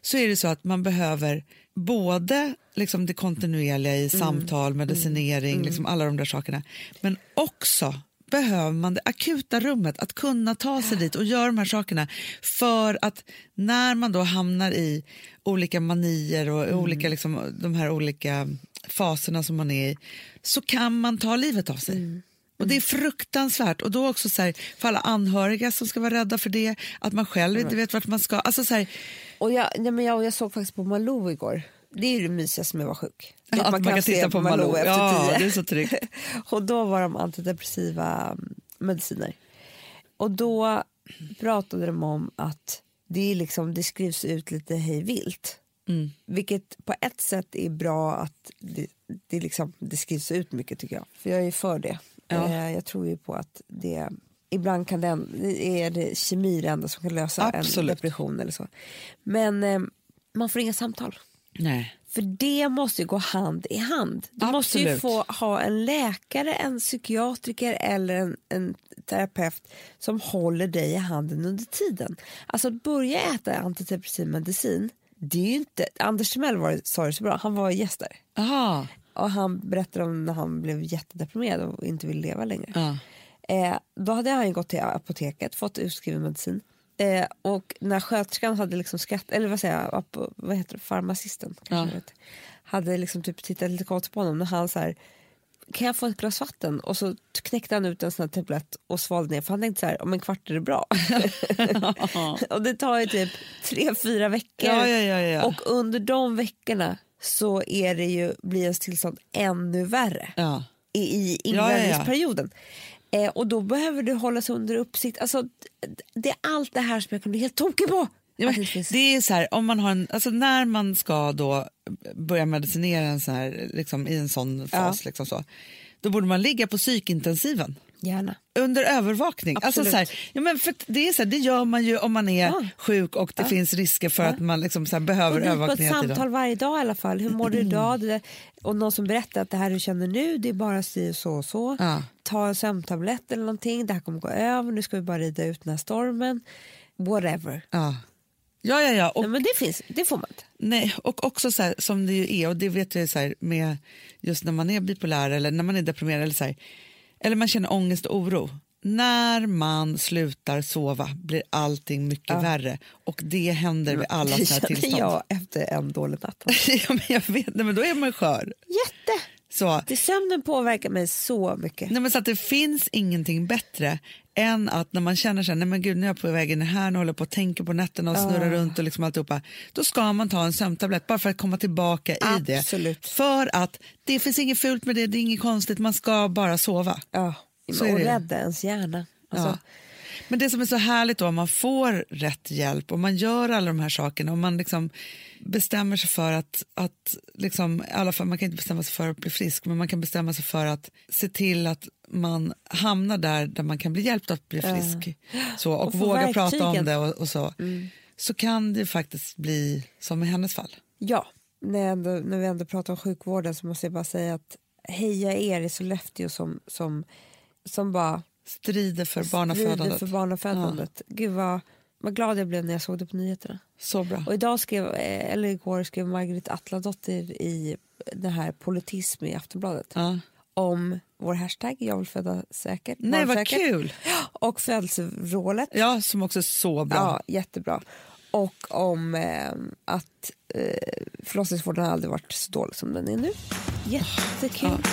så är det så att man behöver både liksom det kontinuerliga i samtal, medicinering, liksom alla de där sakerna, men också behöver man det akuta rummet, att kunna ta sig dit och göra de här sakerna. För att när man då hamnar i olika manier och olika, liksom, de här olika faserna som man är i så kan man ta livet av sig. Och Det är fruktansvärt. Och då också så här, för alla anhöriga som ska vara rädda för det, att man själv inte vet vart man ska. Alltså så här, Och jag, nej men jag, jag såg faktiskt på Malou igår. Det är ju det mysigaste med att vara sjuk. Är att man kan titta på Malou. efter Ja, tio. det är så tryggt. och då var de antidepressiva mm, mediciner. Och då pratade de om att det, är liksom, det skrivs ut lite hej vilt. Mm. Vilket på ett sätt är bra att det, det, liksom, det skrivs ut mycket tycker jag. För jag är för det. Ja. Eh, jag tror ju på att det ibland kan den, är det kemi det enda som kan lösa Absolut. en depression eller så. Men eh, man får inga samtal. Nej. För det måste ju gå hand i hand. Du måste ju Absolut. få ha en läkare, en psykiatriker eller en, en terapeut som håller dig i handen under tiden. Alltså att börja äta antidepressiv medicin, det är ju inte... Anders Timell var, sa det så bra, han var gäst där. Aha. Och han berättade om när han blev jättedeprimerad och inte ville leva längre. Ja. Eh, då hade han gått till apoteket, fått utskriven medicin. Eh, och när sköterskan hade liksom skratt, eller vad säger jag, vad heter det, farmacisten kanske Ja. heter, hade liksom typ tittat lite konstigt på honom när han så här, kan jag få ett glas vatten? Och så knäckte han ut en sån här tablett och svalde ner för han tänkte så här, om en kvart är det bra. och det tar ju typ tre, fyra veckor. Ja, ja. Och under de veckorna så är det ju, blir ens tillstånd ännu värre Ja. i, i Ja, ja, ja. Eh, och då behöver du hållas under uppsikt. Alltså, det är allt det här som jag kan bli helt tokig på. Ja, det är så här, om man har en, alltså när man ska då börja medicinera en sån här, liksom, i en sån fas, liksom så, då borde man ligga på psykintensiven Gärna. under övervakning. Alltså Absolut. så här, ja, men för det, är så här, det gör man ju om man är Ja. sjuk och det finns risker för att man liksom så här, behöver Och dit på ett övervakning samtal varje dag i alla fall. Hur mår du idag? Det Och någon som berättar att det här du känner nu, det är bara si och så och så. Ja. Ta en sömntablett eller någonting. Det här kommer gå över. Nu ska vi bara rida ut den här stormen. Whatever. Ja. Ja, ja, ja. Och, Nej, men det finns, det får man inte. nej, och också så här, som det ju är, och det vet jag så här, med just när man är bipolär eller när man är deprimerad eller, så här, eller man känner ångest och oro. När man slutar sova blir allting mycket värre och det händer vid alla såna här tillstånd. jag efter en dålig natt. ja, men jag vet, nej, men då är man skör. Jätte! Så, Det, sömnen påverkar mig så mycket. nej, men så att det finns ingenting bättre än att när man känner sig, nej men gud nu är jag på väg in här, nu håller jag på att tänka på nätterna och snurrar runt och liksom alltihopa. Då ska man ta en sömntablett bara för att komma tillbaka i Absolut. det. För att det finns inget fult med det, det är inget konstigt, man ska bara sova. Ja, är och rädda ens hjärna. Alltså, Ja. Men det som är så härligt då, om man får rätt hjälp och man gör alla de här sakerna och man liksom bestämmer sig för att, att liksom, i alla fall, man kan inte bestämma sig för att bli frisk, men man kan bestämma sig för att se till att man hamnar där, där man kan bli hjälpt att bli frisk så, och, Och våga prata om det och, och så. Så kan det faktiskt bli som i hennes fall. Ja, när, jag ändå, när vi ändå pratar om sjukvården så måste jag bara säga att heja er i Sollefteå som, som, som bara Strider för strider barnafödandet. för barnafödandet. Gud vad, vad glad jag blev när jag såg det på nyheterna. Så bra. Och idag skrev, eh, eller igår skrev Margret Atladotter i den här politism i Aftonbladet Ja. Om vår hashtag jag vill föda säkert. Nej, vad kul! Och födelsevrålet. Ja, som också är så bra. Ja, jättebra. Och om eh, att eh, förlossningsvården har aldrig varit så dålig som den är nu. Jättekul.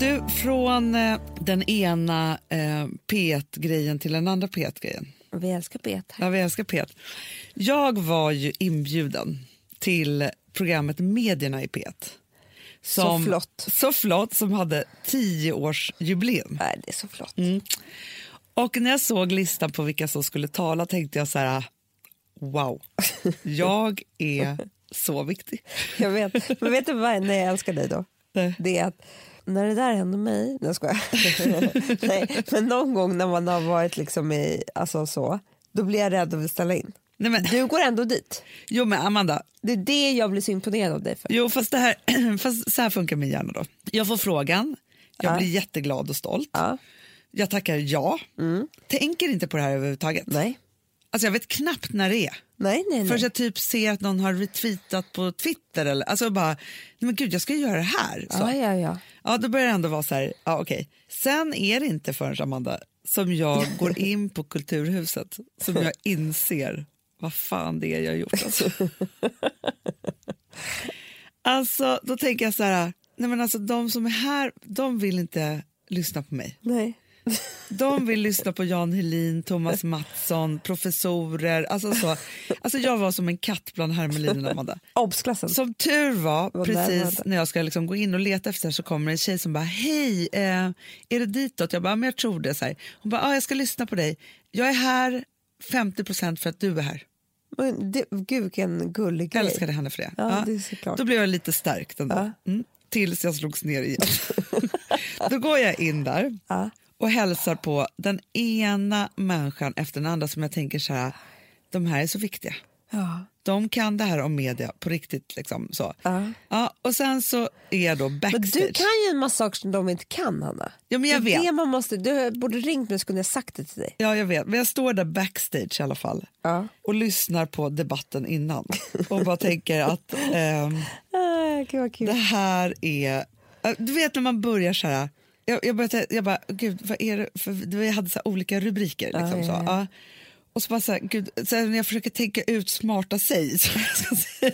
Du, från eh, den ena eh, P1-grejen till den andra P1-grejen. Vi älskar bet här. Ja, vi älskar P1. Jag var ju inbjuden till programmet Medierna i P1. Så flott. Så flott, som hade tio års jubileum. Nej, det är så flott. Och när jag såg listan på vilka som skulle tala tänkte jag så här, wow, jag är så viktig. Jag vet. Men vet du vad när jag älskar dig då? Nej. Det är att när det där hände mig, nej jag nej, men någon gång när man har varit liksom i, alltså så, då blir jag rädd att ställa in. Nej, men, Du går ändå dit. jo, men Amanda, Det är det jag blir så imponerad av dig för. Jo, fast, det här, fast så här funkar min hjärna då. Jag får frågan, jag Ja. blir jätteglad och stolt. Ja. Jag tackar ja. Tänker inte på det här överhuvudtaget. Nej. Alltså jag vet knappt när det är. Nej, nej, nej. Först jag typ ser att någon har retweetat på Twitter eller alltså bara, nej men gud jag ska göra det här. Så. Ja, ja, ja. Ja, då börjar det ändå vara så här, ja okej. Sen är det inte förrän Amanda som jag går in på Kulturhuset som jag inser vad fan det är jag har gjort. Alltså. Alltså, då tänker jag så här, nej men alltså de som är här, de vill inte lyssna på mig. Nej. De vill lyssna på Jan Helin, Thomas Mattsson, professorer. Alltså, så. Alltså jag var som en katt bland hermelinerna, Amanda. Obsklassen. Som tur var, Vad precis när jag ska liksom gå in och leta efter så kommer en tjej som bara hej, eh, är det ditåt? Jag bara, men jag tror det. Så här. Hon bara, ah, jag ska lyssna på dig. Jag är här 50% för att du är här. Men det, gud vilken gullig Jag grej. älskade henne för det. Ja, det är såklart. Då blev jag lite stärkt ändå. Ja. Mm. Tills jag slogs ner igen. Då går jag in där Ja. Och hälsar på den ena människan efter den andra som jag tänker så här, de här är så viktiga. Ja. De kan det här om media på riktigt. Liksom, så. Ja. Ja, och sen så är jag då Men backstage. du kan ju en massa saker som de inte kan, Hanna. Ja, men jag det vet. Det man måste, du borde ringt mig så kunde jag sagt det till dig. Ja, jag vet. Men jag står där backstage i alla fall Ja. och lyssnar på debatten innan och bara tänker att ehm, Ah, det här är... Du vet när man börjar så här... Jag, jag, började, jag bara, gud, vad är det? För vi hade så olika rubriker. Liksom, ja, så. ja. Ja. Och så bara så här, gud, så här, när jag försöker tänka ut smarta jag ska säga.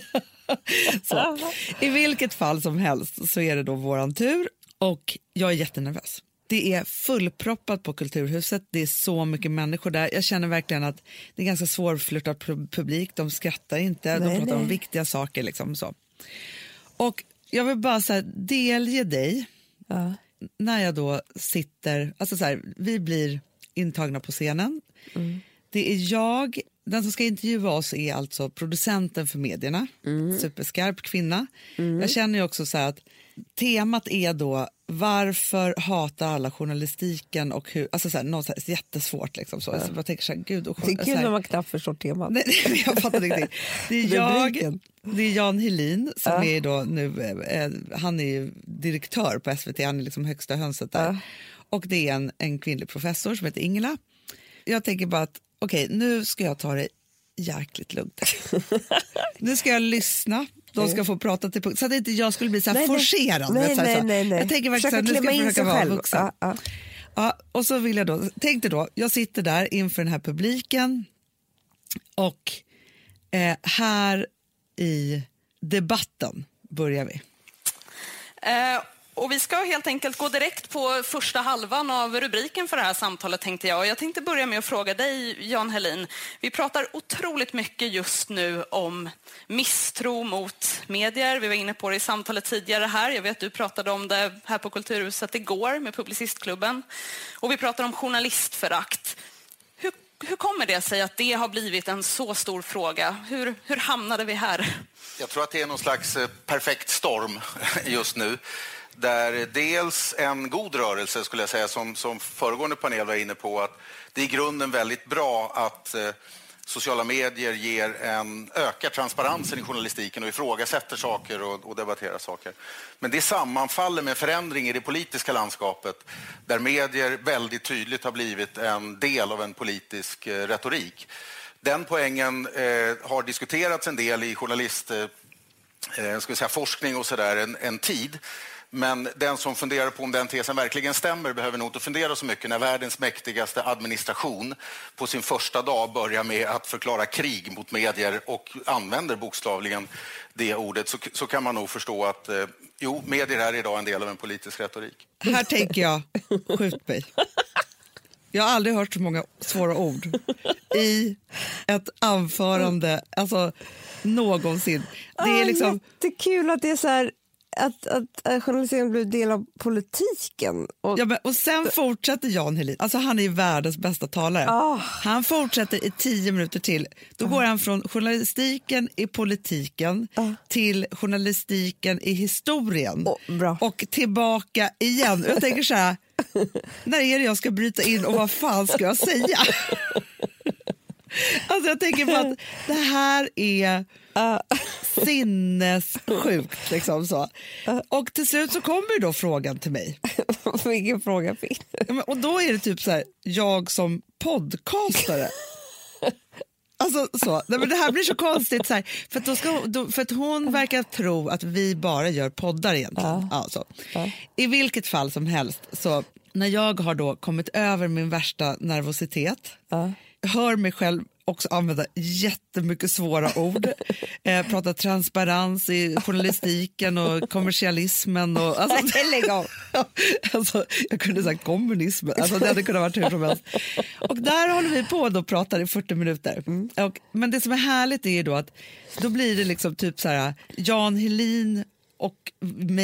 så. I vilket fall som helst så är det då våran tur och jag är jättenervös. Det är fullproppat på Kulturhuset, det är så mycket människor där. Jag känner verkligen att det är ganska svårflörtad pu- publik, de skrattar inte, Nej, de pratar om nej. viktiga saker. Liksom, så. Och jag vill bara så här, delge dig Ja. När jag då sitter, alltså så här, vi blir intagna på scenen. Det är jag, den som ska intervjua oss är alltså producenten för medierna, superskarp kvinna. Jag känner ju också så att temat är då varför hatar alla journalistiken och hur, alltså så här, något så här, jättesvårt liksom så. Så jag tänker så här, gud och Det är kul när man knappt förstår temat. Nej, nej, jag fattar inte riktigt. Det är jag, det är Jan Helin som Ja. är då nu, eh, han är direktör på SVT, han är liksom högsta hönset där. Ja. Och det är en, en kvinnlig professor som heter Ingela. Jag tänker bara att okej, nu ska jag ta det jäkligt lugnt. nu ska jag lyssna. De ska få prata till punkt. Så att inte jag skulle bli så här Nej, forcerad. Nej, vet, så här, nej, nej, nej. Jag tänker verkligen Försöka så här, nu ska jag in försöka vara själv. vuxen. Ja, ja. Ja, och så vill jag då, tänk dig då, jag sitter där inför den här publiken och eh, här i debatten börjar vi. Eh, och vi ska helt enkelt gå direkt på första halvan av rubriken för det här samtalet tänkte jag. Och jag tänkte börja med att fråga dig, Jan Helin. Vi pratar otroligt mycket just nu om misstro mot medier. Vi var inne på det i samtalet tidigare här. Jag vet att du pratade om det här på Kulturhuset igår med Publicistklubben. Och vi pratar om journalistförakt. Hur, hur kommer det sig att det har blivit en så stor fråga? Hur, hur hamnade vi här? Jag tror att det är någon slags eh, perfekt storm just nu. Där dels en god rörelse, skulle jag säga, som, som föregående panel var inne på, att det är i grunden väldigt bra att eh, sociala medier ger en, ökar transparensen i journalistiken och ifrågasätter saker och, och debatterar saker. Men det sammanfaller med förändring i det politiska landskapet där medier väldigt tydligt har blivit en del av en politisk eh, retorik. Den poängen eh, har diskuterats en del i journalist, eh, eh ska säga, forskning och sådär en, en tid. Men den som funderar på om den tesen verkligen stämmer behöver nog inte fundera så mycket när världens mäktigaste administration på sin första dag börjar med att förklara krig mot medier och använder bokstavligen det ordet så, så kan man nog förstå att eh, jo, medier är idag en del av en politisk retorik. Här tänker jag, skjut mig. Jag har aldrig hört så många svåra ord i ett anförande, alltså någonsin. Det är liksom... Jättekul att det är så här, att, att, att journaliseringen blir del av politiken. Och, Ja, men, och sen fortsätter Jan Helin, alltså han är världens bästa talare. Ah. Han fortsätter i tio minuter till. Då går han från journalistiken i politiken till journalistiken i historien och tillbaka igen. Jag tänker så här, när är det jag ska bryta in och vad fan ska jag säga? Alltså jag tänker på att det här är sinnessjukt. Liksom så. Och till slut så kommer då frågan till mig. Vilken fråga fick du? Ja, och då är det typ så här, jag som podcastare. Alltså så. Nej, men det här blir så konstigt. Så här, för, att då ska, hon- då, för att hon verkar tro att vi bara gör poddar egentligen. Ja. så. I vilket fall som helst, så när jag har då kommit över min värsta nervositet, hör mig själv också använda jättemycket svåra ord. Eh, prata transparens i journalistiken och kommersialismen. Och, alltså, Lägg av. alltså, jag kunde sagt kommunismen, alltså, det hade kunnat vara hur som helst. Och där håller vi på och pratar i 40 minuter. Och, men det som är härligt är då att då blir det liksom typ så här Jan Helin och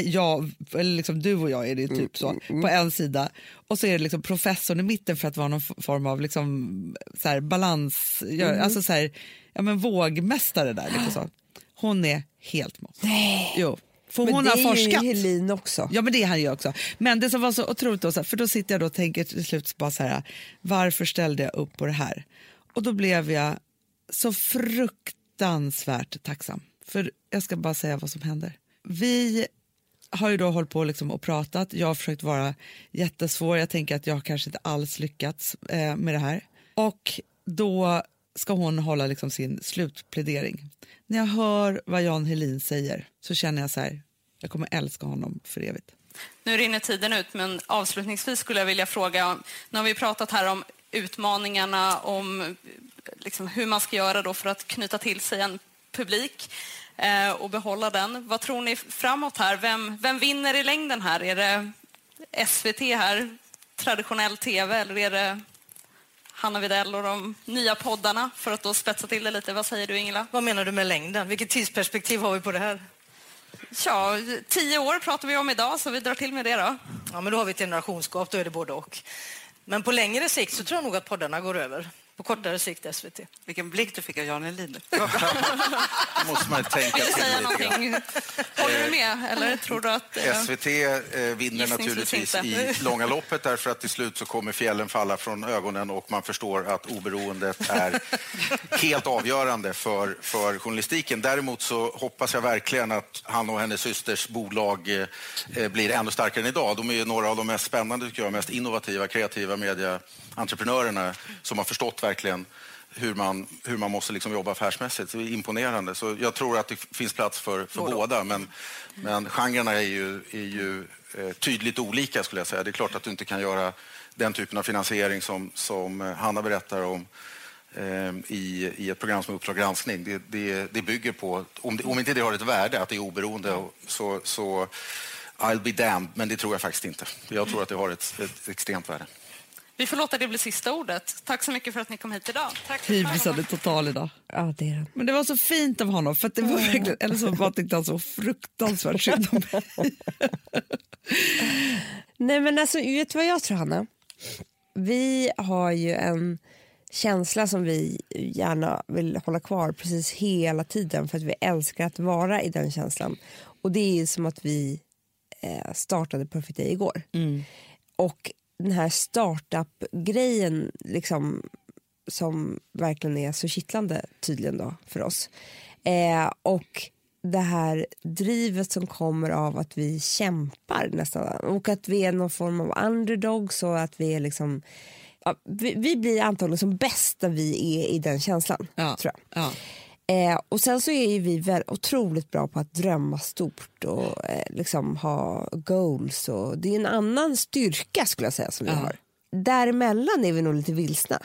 jag, eller liksom du och jag är det typ så, på en sida. Och så är det liksom professorn i mitten för att vara någon form av liksom, så här, balans, gör, alltså så här, ja, men vågmästare där. Lite så. Hon är helt mått. Nej. Jo. För Men hon det har är forskat. ju Helin också. Ja, men det är han ju också. Men det som var så otroligt då, för då sitter jag då och tänker till slut bara så här, varför ställde jag upp på det här? Och då blev jag så fruktansvärt tacksam. För jag ska bara säga vad som händer. Vi har ju då hållit på liksom och pratat. Jag har försökt vara jättesvår. Jag tänker att jag kanske inte alls lyckats eh, med det här. Och då ska hon hålla liksom sin slutplädering. När jag hör vad Jan Helin säger så känner jag så här, jag kommer älska honom för evigt. Nu rinner tiden ut, men avslutningsvis skulle jag vilja fråga, nu har vi pratat här om utmaningarna, om liksom hur man ska göra då för att knyta till sig en publik och behålla den. Vad tror ni framåt här? Vem, vem vinner i längden här? Är det SVT här, traditionell tv, eller är det Hanna Widell och de nya poddarna för att då spetsa till det lite? Vad säger du Ingela? Vad menar du med längden? Vilket tidsperspektiv har vi på det här? Ja, tio år pratar vi om idag, så vi drar till med det då. Ja, men då har vi ett generationsgap, då är det både och. Men på längre sikt så tror jag nog att poddarna går över. På kortare sikt SVT. Vilken blick du fick av Jan Helin. måste man tänka till säga lite grann. någonting? Håller du med? Eller tror du att... eh, SVT eh, vinner naturligtvis inte. i långa loppet därför att till slut så kommer fjällen falla från ögonen och man förstår att oberoendet är helt avgörande för, för journalistiken. Däremot så hoppas jag verkligen att han och hennes systers bolag eh, eh, blir ännu starkare än idag. De är ju några av de mest spännande, tycker jag, mest innovativa, kreativa medieentreprenörerna som har förstått verkligen hur man, hur man måste liksom jobba affärsmässigt. Det är imponerande. Så jag tror att det finns plats för, för båda. Men, men genrerna är ju, är ju eh, tydligt olika skulle jag säga. Det är klart att du inte kan göra den typen av finansiering som, som eh, Hanna berättar om eh, i, i ett program som Uppdrag granskning. Det, det, det bygger på, om, det, om inte det har ett värde, att det är oberoende, och så, så I'll be damned, men det tror jag faktiskt inte. Jag tror att det har ett, ett extremt värde. Vi får låta det bli sista ordet. Tack så mycket för att ni kom hit idag. Tack. Hybrisen är total idag. Ja, det är. Men det var så fint av honom, för att det var verkligen, eller så bara tyckte han så fruktansvärt synd om mig. Nej, men alltså, vet du vad jag tror, Hanna? Vi har ju en känsla som vi gärna vill hålla kvar precis hela tiden för att vi älskar att vara i den känslan. Och det är som att vi eh, startade Perfect Day igår. Och den här startup-grejen liksom, som verkligen är så kittlande tydligen då för oss. Eh, och det här drivet som kommer av att vi kämpar nästan och att vi är någon form av underdogs och att vi är liksom ja, vi, vi blir antagligen som bäst när vi är i den känslan. Ja, tror jag. ja. Eh, och sen så är ju vi väl otroligt bra på att drömma stort och eh, liksom ha goals. Och det är en annan styrka skulle jag säga som vi Ja. har. Däremellan är vi nog lite vilsna.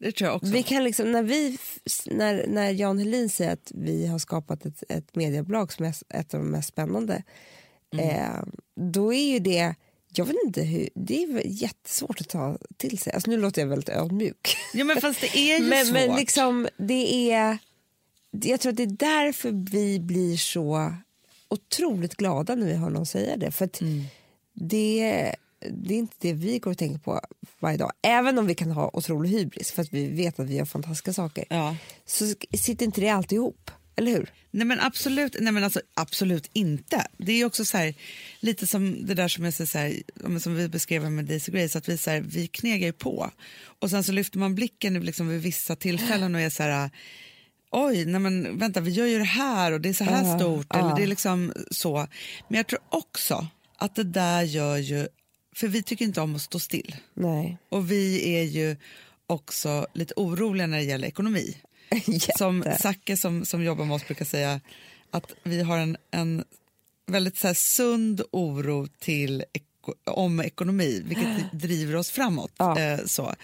Det tror jag också. Vi kan liksom, när, vi, när, när Jan Helin säger att vi har skapat ett, ett mediebolag som är ett av de mest spännande, Mm. eh, då är ju det, jag vet inte hur, det är jättesvårt att ta till sig. Alltså nu låter jag väldigt ödmjuk. Ja, men fast det är ju men, svårt. men liksom, det är, jag tror att det är därför vi blir så otroligt glada när vi hör någon säga det. För Mm. det, det är inte det vi går och tänker på varje dag. Även om vi kan ha otrolig hybris för att vi vet att vi gör fantastiska saker. Ja. Så sitter inte det alltid ihop, eller hur? Nej men absolut, nej men alltså, absolut inte. Det är också så här, lite som det där som, jag säger så här, som vi beskrev med Daisy Grace, att vi, så här, vi knegar på. Och sen så lyfter man blicken liksom vid vissa tillfällen och är så här, oj, nej men vänta, vi gör ju det här och det är så här Ja, stort. ja. Eller det är liksom så. Men jag tror också att det där gör ju, för vi tycker inte om att stå still. Nej. Och vi är ju också lite oroliga när det gäller ekonomi. som Zacke som, som jobbar med oss brukar säga att vi har en, en väldigt så sund oro till om ekonomi, vilket driver oss framåt. Ja. Eh, så.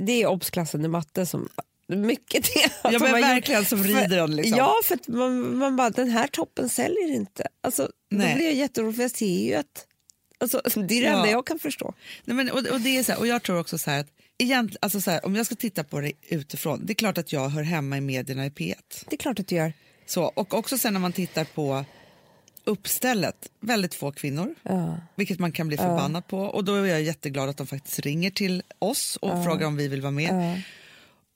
Det är obsklassen i matte som mycket det. Ja, men har gjort- verkligen som rider den, liksom. Ja, för att man, man bara, den här toppen säljer inte. Alltså, då Nej. blir jag jätteorolig för jag ser ju att alltså, det är det Ja. enda jag kan förstå. Nej, men, och, och, det är så här, och jag tror också så här att egent, alltså så här, om jag ska titta på det utifrån, det är klart att jag hör hemma i medierna i P1. Det är klart att du gör. Så, och också sen när man tittar på uppstället, väldigt få kvinnor, vilket man kan bli förbannad på. Och då är jag jätteglad att de faktiskt ringer till oss och frågar om vi vill vara med.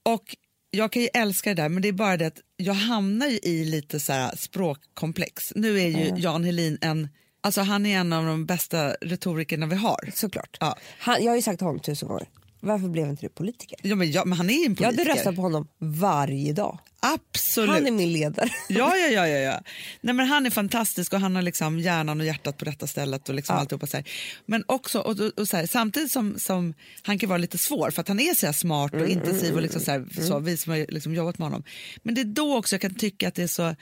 Och jag kan ju älska det där, men det är bara det att jag hamnar i lite så här språkkomplex. Nu är ju Jan Helin en, alltså han är en av de bästa retorikerna vi har. Såklart. Ja. Han, jag har ju sagt honom tusen gånger, varför blev inte du politiker? Ja, men, ja, men han är en Jag hade politiker. röstat på honom varje dag. Absolut. Han är min ledare. Ja, ja, ja, ja, ja. Nej, men han är fantastisk och han har liksom hjärnan och hjärtat på rätta stället. Och liksom alltihopa så här. Men också, och, och, och så här, samtidigt som, som han kan vara lite svår för att han är så smart och intensiv och liksom så, här, så vi som har liksom jobbat med honom. Men det är då också jag kan tycka att det är så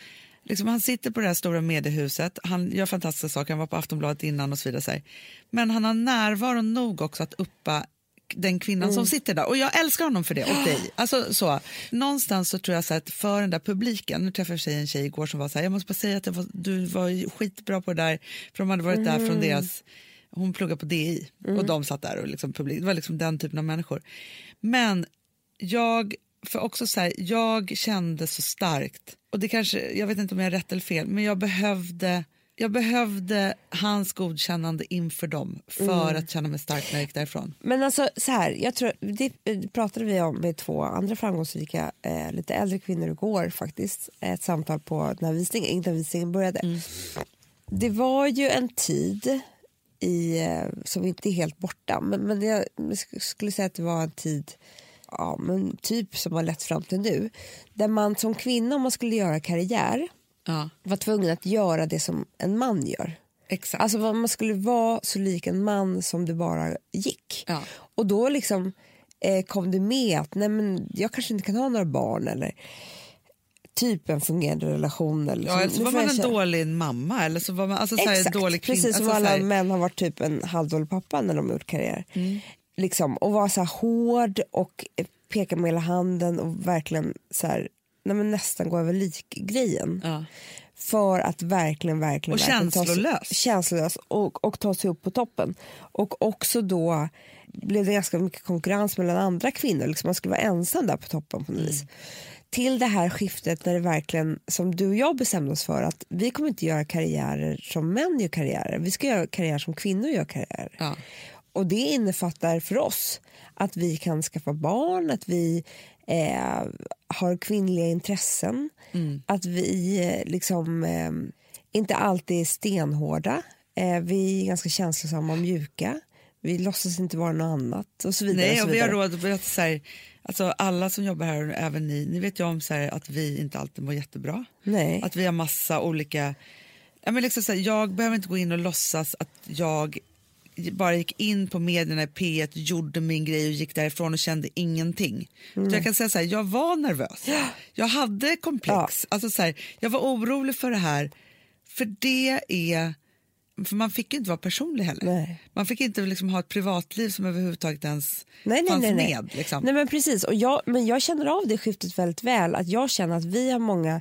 Liksom han sitter på det här stora mediehuset, han gör fantastiska saker, han var på Aftonbladet innan och så vidare. Så här. Men han har närvaro nog också att uppa den kvinnan som sitter där. Och jag älskar honom för det, och dig. Alltså, så. Någonstans så tror jag så att för den där publiken, nu träffade jag en tjej igår som var så här, jag måste bara säga att var, du var skitbra på det där, för de hade varit där från deras, hon pluggar på DI och de satt där och liksom publik, det var liksom den typen av människor. Men jag, för också så här, jag kände så starkt, och det kanske, jag vet inte om jag är rätt eller fel, men jag behövde jag behövde hans godkännande inför dem för att känna mig stark när jag gick därifrån. Men alltså så här, jag tror, det det pratade vi om med två andra framgångsrika, eh, lite äldre kvinnor igår faktiskt. Ett samtal på när visningen, innan visningen började. Det var ju en tid i, eh, som inte är helt borta, men, men jag sk- skulle säga att det var en tid ja, men typ som har lett fram till nu. Där man som kvinna, om man skulle göra karriär, Ja, var tvungen att göra det som en man gör. exakt. Alltså vad man skulle vara så lik en man som det bara gick. Ja. Och då liksom eh, kom det med att nej men jag kanske inte kan ha några barn eller typ en fungerande relation. Eller ja, så nu var man en känna- dålig mamma eller så var man alltså, så Exakt, dålig kvinna. precis som alltså, så alla här, män har varit typ en halvdålig pappa när de gjort karriär. Mm. Liksom, och vara så hård och peka med hela handen och verkligen så nej men nästan gå över lik-grejen. Ja. För att verkligen, verkligen... Och verkligen ta sig- känslolös. Känslolös och, och ta sig upp på toppen. Och också då blev det ganska mycket konkurrens mellan andra kvinnor. Liksom man skulle vara ensam där på toppen på något vis. Till det här skiftet när det verkligen, som du och jag bestämde oss för att vi kommer inte göra karriärer som män gör karriärer. Vi ska göra karriär som kvinnor gör karriärer. Ja. Och det innefattar för oss att vi kan skaffa barn, att vi eh, har kvinnliga intressen, att vi eh, liksom eh, inte alltid är stenhårda. Eh, vi är ganska känslosamma och mjuka. Vi låtsas inte vara något annat och så vidare. Nej, och och vi har råd att berätta så här, alltså alla som jobbar här, även ni, ni vet ju om så här, att vi inte alltid mår jättebra. Nej. Att vi har massa olika... Ja, men liksom så här, jag behöver inte gå in och låtsas att jag bara gick in på medierna i P1, gjorde min grej och gick därifrån och kände ingenting. Så jag kan säga så här, jag var nervös. Jag hade komplex. Alltså så här, jag var orolig för det här. För det är... För man fick ju inte vara personlig heller. Nej. Man fick inte liksom ha ett privatliv som överhuvudtaget ens Nej, nej, fanns nej, nej. med. Liksom. nej men precis. Och jag, men jag känner av det skiftet väldigt väl. Att Jag känner att vi har många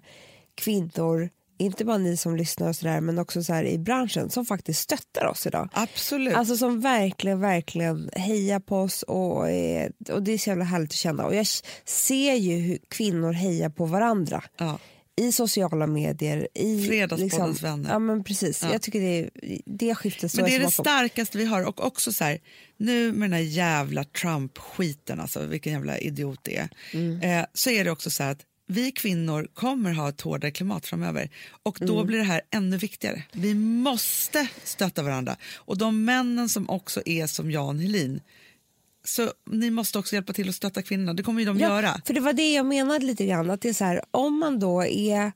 kvinnor, inte bara ni som lyssnar och sådär, men också så i branschen som faktiskt stöttar oss idag. Absolut. Alltså som verkligen, verkligen hejar på oss och, eh, och det är så jävla härligt att känna. Och jag ser ju hur kvinnor hejar på varandra. ja. I sociala medier. I, Fredagspoddens vänner. Ja men precis. Ja. Jag tycker det, är, det skiftet Men det är det starkaste vi har. Och också så här, nu med den här jävla Trump-skiten, alltså vilken jävla idiot det är, Mm. eh, så är det också så här att vi kvinnor kommer ha ett hårdare klimat framöver och då Mm. blir det här ännu viktigare. Vi måste stötta varandra. Och de männen som också är som Jan Helin, så ni måste också hjälpa till att stötta kvinnorna. Det kommer ju de göra. För det var det jag menade lite grann. Att det är så här, om man då är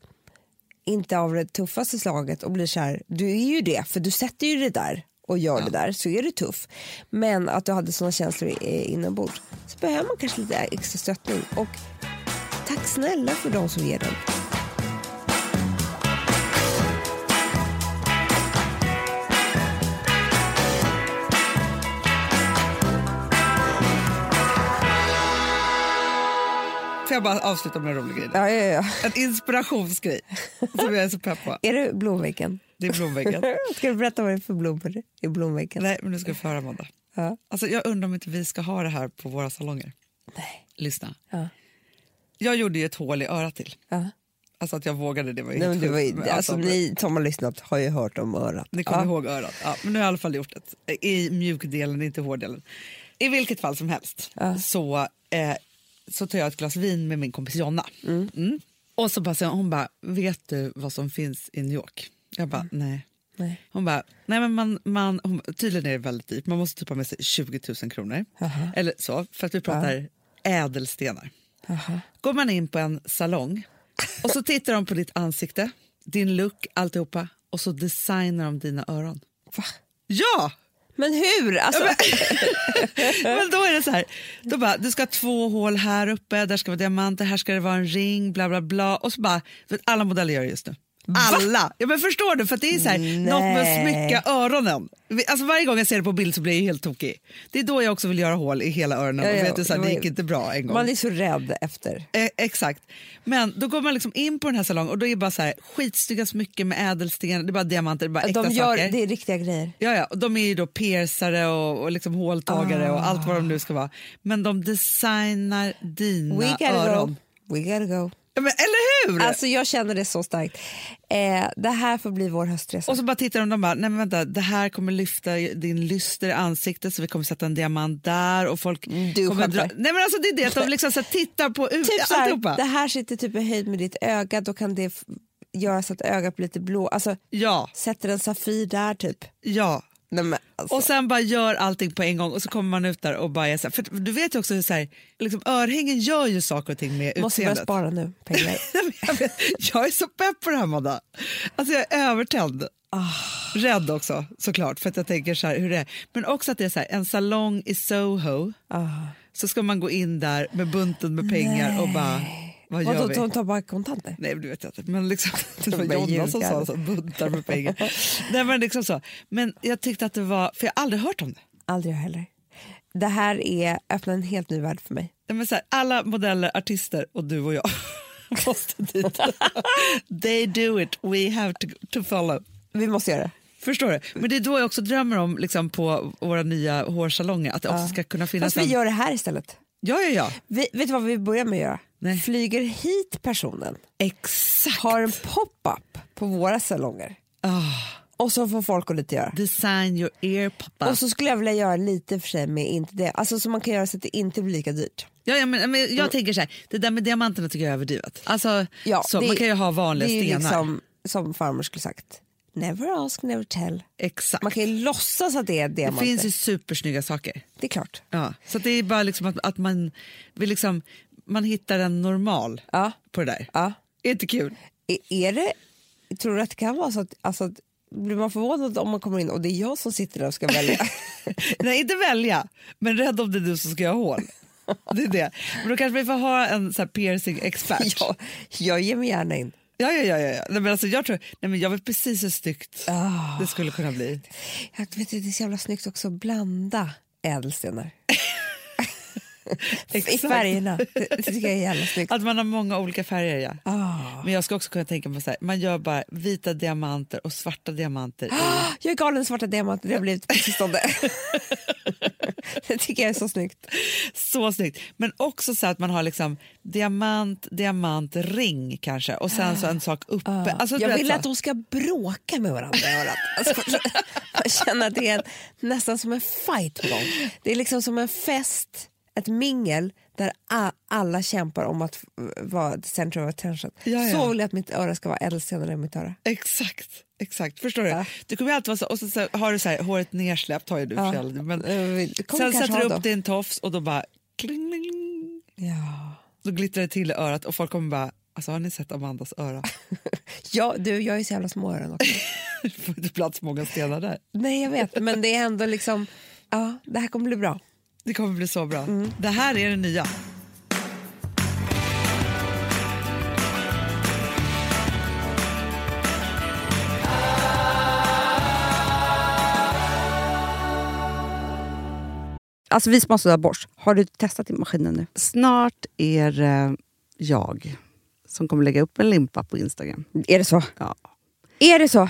inte av det tuffaste slaget och blir så här, du är ju det för du sätter ju det där och gör det där så är du tuff. Men att du hade såna känslor inombords så behöver man kanske lite extra stöttning. Och tack snälla för de som ger den. Får jag bara avsluta med en rolig grej? Ja, ja, ja. En inspirationsgrej som jag är så pepp på. Är det Blomviken? Det är Blomväggen. Ska du berätta vad det är för blommor i Blomviken? Nej, men nu ska du få höra, Amanda. Ja. Alltså, jag undrar om inte vi ska ha det här på våra salonger. Nej. Lyssna. Ja. Jag gjorde ju ett hål i örat till. Ja. Alltså att jag vågade, det var ju Nej, men helt det var, ju-. Men alltså, ni som har lyssnat har ju hört om örat. Ni kommer Ja. ihåg örat. Ja, men nu har jag i alla fall gjort det. I mjukdelen, inte hårddelen. I vilket fall som helst så, eh, så tar jag ett glas vin med min kompis Jonna. Mm. Och så bara, säger hon hon bara, vet du vad som finns i New York? Jag bara, nej. Nej. Hon bara, nej men man, man, hon, tydligen är det väldigt dyrt. Man måste typ ha med sig 20 000 kronor. Eller så, för att vi pratar ädelstenar. Går man in på en salong och så tittar de på ditt ansikte, din look, alltihopa och så designar de dina öron. Va? Ja! Men hur? Alltså, Men då är det så här, då bara, du ska ha två hål här uppe, där ska vara diamanter, här ska det vara en ring, bla bla bla. Och så bara, alla modeller gör det just nu. Alla! Ja, men förstår du? För det är så här, något med att smycka öronen. Alltså varje gång jag ser det på bild så blir jag helt tokig. Det är då jag också vill göra hål i hela öronen. Ja, ja, vet du, så här, det gick inte bra en gång. man är så rädd efter. Eh, exakt. Men då går man liksom in på den här salongen och då är det bara så här, skitsnygga smycken med ädelstenar, det är bara diamanter, det är bara äkta De gör, saker. det är riktiga grejer. Ja, ja, och de är ju då piercare och, och liksom håltagare och allt vad de nu ska vara. Men de designar dina We gotta öron. go. We gotta go. Ja, men, eller hur? Alltså jag känner det så starkt. Eh, det här får bli vår höstresa. och så bara tittar de och bara, nej men vänta, det här kommer lyfta din lyster i ansiktet så vi kommer sätta en diamant där och folk Mm, Du kommer skämtar. Nej men alltså det är det, att de liksom så tittar på ut, typ så här, det här sitter typ i höjd med ditt öga, då kan det göra så att ögat blir lite blå. Alltså, Ja, sätter en Safir där typ. ja. Nej, alltså. Och sen bara gör allting på en gång och så kommer man ut där och bara så här, för du vet ju också hur så här, liksom, örhängen gör ju saker och ting med Måste börja utseendet. spara nu, pengar. jag, vet, jag är så pepp på det här Amanda. Alltså jag är övertänd. Ah. Rädd också såklart för att jag tänker så här hur det är. Men också att det är så här, en salong i Soho. Ah. Så ska man gå in där med bunten med pengar och bara, vad gör Vadå, de tar bara kontanter? Nej, du vet jag inte. Men liksom, det var Jonna som sa så, buntar med pengar. Nej, men, liksom så. men jag tyckte att det var, för jag har aldrig hört om det. Aldrig heller. Det här är öppnar en helt ny värld för mig. Nej, men så här, alla modeller, artister och du och jag måste dit. They do it, we have to, to follow. Vi måste göra det. Förstår du? Men det är då jag också drömmer om liksom, på våra nya hårsalonger, att det också ska kunna finnas Fast vi en... gör det här istället. Ja, ja, ja. Vi, vet du vad vi börjar med att göra? Nej. Flyger hit personen, Exakt. har en pop-up på våra salonger Ah, och så får folk dit och göra. design your ear poppa. Och så skulle jag vilja göra lite för sig med inte det. Alltså så man kan göra så att det inte blir lika dyrt. Ja, ja, men, men jag tänker så här, det där med diamanterna tycker jag är överdrivet. Alltså, Ja, så, det- man kan ju ha vanliga det är stenar. liksom, som farmor skulle sagt, never ask, never tell. Exakt. Man kan ju låtsas att det är det diamanter. finns ju supersnygga saker. Det är klart. Ja, så att det är bara liksom att, att man, vill liksom, man hittar en normal Ja. på det där. Ja. Är inte kul? Är, är det, tror du att det kan vara så att, alltså, att blir man förvånad om man kommer in och det är jag som sitter där och ska välja? Nej, inte välja, men rädd om det är du som ska göra hål. Det är det. Men då kanske vi får ha en så piercing-expert. jag, jag ger mig gärna in. Ja, ja, ja. ja, ja. Nej, men alltså, jag, tror, nej, men jag vet precis hur snyggt Ah. det skulle kunna bli. Jag vet, det är så jävla snyggt också att blanda ädelstenar. I färgerna. Det, tycker jag är jävla snyggt. Att man har många olika färger, ja. Ah. Men jag ska också kunna tänka mig så här, man gör bara vita diamanter och svarta diamanter. i- Jag är galen i svarta diamanter, det har blivit på sistone. det tycker jag är så snyggt. Så snyggt. Men också så att man har liksom diamant, diamant, ring kanske och sen så en sak uppe. Alltså, du jag vill så. att de ska bråka med varandra. Alltså, jag känner att det är nästan som en fight på gång. Det är liksom som en fest, ett mingel där alla kämpar om att vara the center of attention. Ja, ja. Så vill jag att mitt öra ska vara ädelstenar i mitt öra. Exakt, exakt. Förstår du? Ja. Du kommer alltid vara så, och så, så har du så här, håret nersläppt har ju du Ja. själv. Men Eh, sen sätter du upp då. din tofs och då bara kling, kling. Ja. Då glittrar det till i örat och folk kommer bara, alltså har ni sett Amandas öra? Ja, du, jag ju så jävla små öron också. Det får inte plats många stenar där. Nej, jag vet, men det är ändå liksom... Ja, det här kommer bli bra. Det kommer bli så bra. Mm. Det här är det nya. Alltså vi som har sådär borst, har du testat i maskinen nu? Snart är det jag som kommer lägga upp en limpa på Instagram. Är det så? Ja. Är det så?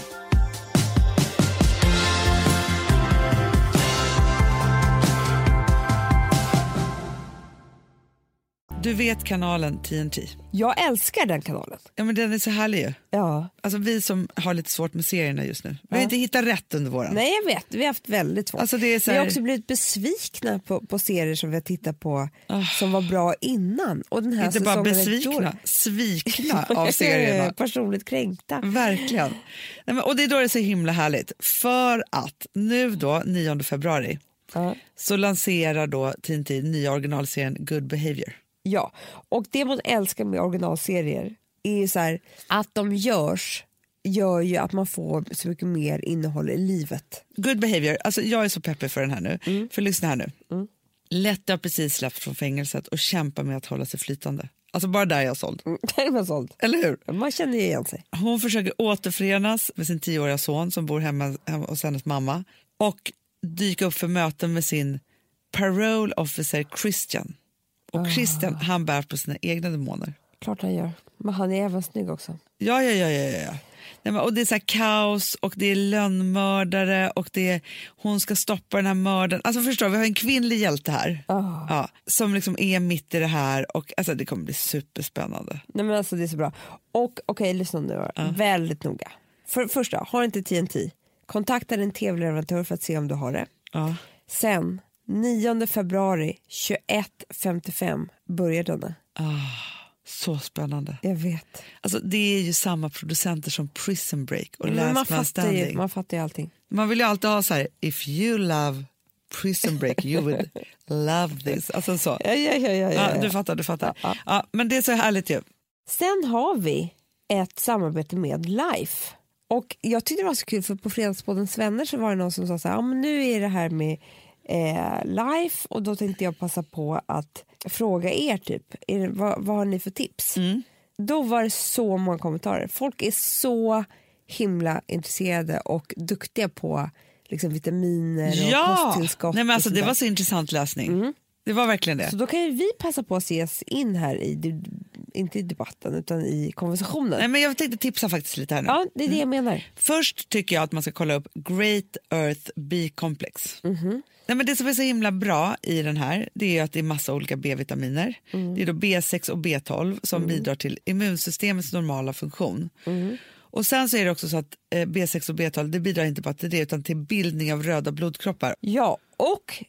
Du vet kanalen TNT? Jag älskar den kanalen. Ja, men den är så härlig ju. Ja. Alltså vi som har lite svårt med serierna just nu. Vi har Ja. inte hittat rätt under våren. Nej, jag vet. Vi har haft väldigt svårt. Alltså, det är så Vi har här- också blivit besvikna på, på serier som vi har tittat på Ah. som var bra innan. Och den här Inte bara besvikna, svikna av serierna. Personligt kränkta. Verkligen. Nej, men, och det är då det är så himla härligt. För att nu då, 9 februari, Ja. så lanserar då TNT nya originalserien Good Behavior. Ja, och det man älskar med originalserier är så här, att de görs gör ju att man får så mycket mer innehåll i livet. Good Behavior, alltså jag är så peppig för den här nu. Mm. För lyssna här nu. Lette har precis släppt från fängelset och kämpar med att hålla sig flytande. Alltså bara där är jag såld. Där är man såld. Eller hur? Man känner ju igen sig. Hon försöker återförenas med sin tioåriga son som bor hemma, hemma hos hennes mamma och dyka upp för möten med sin parole officer Christian. Och Christian han bär på sina egna demoner. Klart han gör. Men han är även snygg också. Ja, ja, ja. ja, ja. Nej, men, och det är så här kaos och det är lönnmördare och det är, hon ska stoppa den här mördaren. Alltså förstår vi har en kvinnlig hjälte här Ah. ja, som liksom är mitt i det här och alltså, det kommer bli superspännande. Nej men alltså det är så bra. Och okej, lyssna nu då. Väldigt noga. För första, har inte TNT, kontakta din tv-leverantör för att se om du har det. Ja. Sen 9 februari 21.55 börjar denna. Så spännande. Jag vet. Alltså, det är ju samma producenter som Prison Break och Men Last man, Man fattar ju, man fattar ju allting. Man vill ju alltid ha så här, if you love Prison Break you would love this. Alltså så. Ja, ja, ja, ja, Ja, ja. du fattar, du fattar. Ja, men det är så härligt ju. Sen har vi ett samarbete med Life. Och jag tyckte det var så kul för på Fredagspoddens vänner så var det någon som sa så här, ja, men nu är det här med eh, Life och då tänkte jag passa på att fråga er typ, det, vad, vad har ni för tips? Då var det så många kommentarer. Folk är så himla intresserade och duktiga på liksom, vitaminer och Ja! kosttillskott. Nej, men alltså, det var så intressant läsning. Det var verkligen det. Så då kan ju vi passa på att ses in här i, inte i debatten utan i konversationen. Nej, men jag tänkte tipsa faktiskt lite här nu. Ja, det är det jag menar. Först tycker jag att man ska kolla upp Great Earth B-complex. Nej, men det som är så himla bra i den här det är att det är massa olika B-vitaminer. Det är då B6 och B12 som bidrar till immunsystemets normala funktion. Och Sen så är det också så att eh, B6 och B12 det bidrar inte bara till det utan till bildning av röda blodkroppar. Ja, och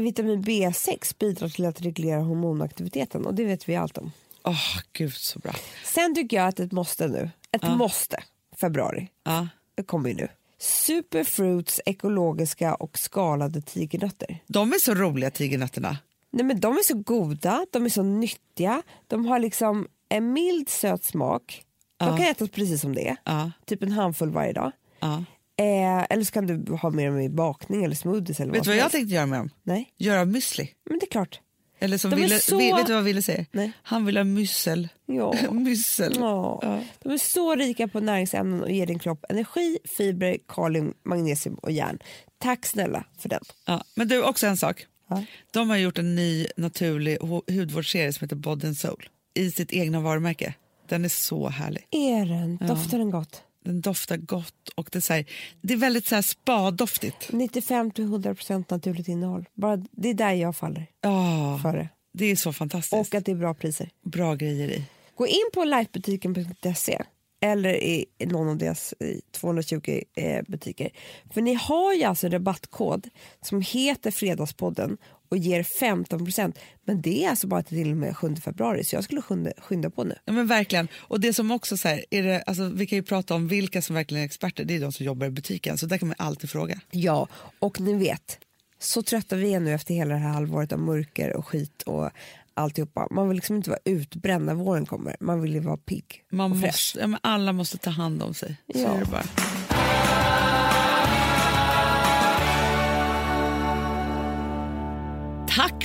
vitamin B6 bidrar till att reglera hormonaktiviteten och det vet vi allt om. Åh, gud så bra. Sen tycker jag att ett måste nu, ett måste, februari, Ja. det kommer ju nu. Superfruits ekologiska och skalade tigernötter. De är så roliga tigernötterna. Nej, men de är så goda, de är så nyttiga, de har liksom en mild söt smak. De kan ätas precis som det är, typ en handfull varje dag. ja. Eh, eller så kan du ha med dem i bakning eller smoothies eller Vet vad du vad jag tänkte göra med dem? Nej, Göra müsli. men det är klart. Eller som De Ville, så- vet, du vad Ville säger? Nej. Han vill ha myssel. Ja. myssel. Ja. De är så rika på näringsämnen och ger din kropp energi, fibrer, kalium, magnesium och järn. Tack snälla för den. Ja, men du, också en sak. Ja. De har gjort en ny naturlig hu- hudvårdsserie som heter Body and Soul i sitt egna varumärke. Den är så härlig. Är den? Doftar den gott? Den doftar gott och det är, så här, det är väldigt så här spa-doftigt. 95-100% naturligt innehåll. Bara, det är där jag faller Ja, för det. det är så fantastiskt. Och att det är bra priser. Bra grejer i. Gå in på lifebutiken.se eller i någon av deras eh, 220 eh, butiker. För ni har ju alltså rabattkod som heter Fredagspodden och ger 15%. Men det är alltså bara till och med 7 februari så jag skulle skynda, skynda på nu. Ja, men verkligen. Och det som också så här, är det, alltså, vi kan ju prata om vilka som verkligen är experter. Det är de som jobbar i butiken. Så där kan man alltid fråga. Ja, och ni vet, så trötta vi är nu efter hela det här halvåret av mörker och skit och alltihopa. Man vill liksom inte vara utbränd när våren kommer. Man vill ju vara pigg Man och fräsch. måste, ja, alla måste ta hand om sig. Så Ja. är det bara.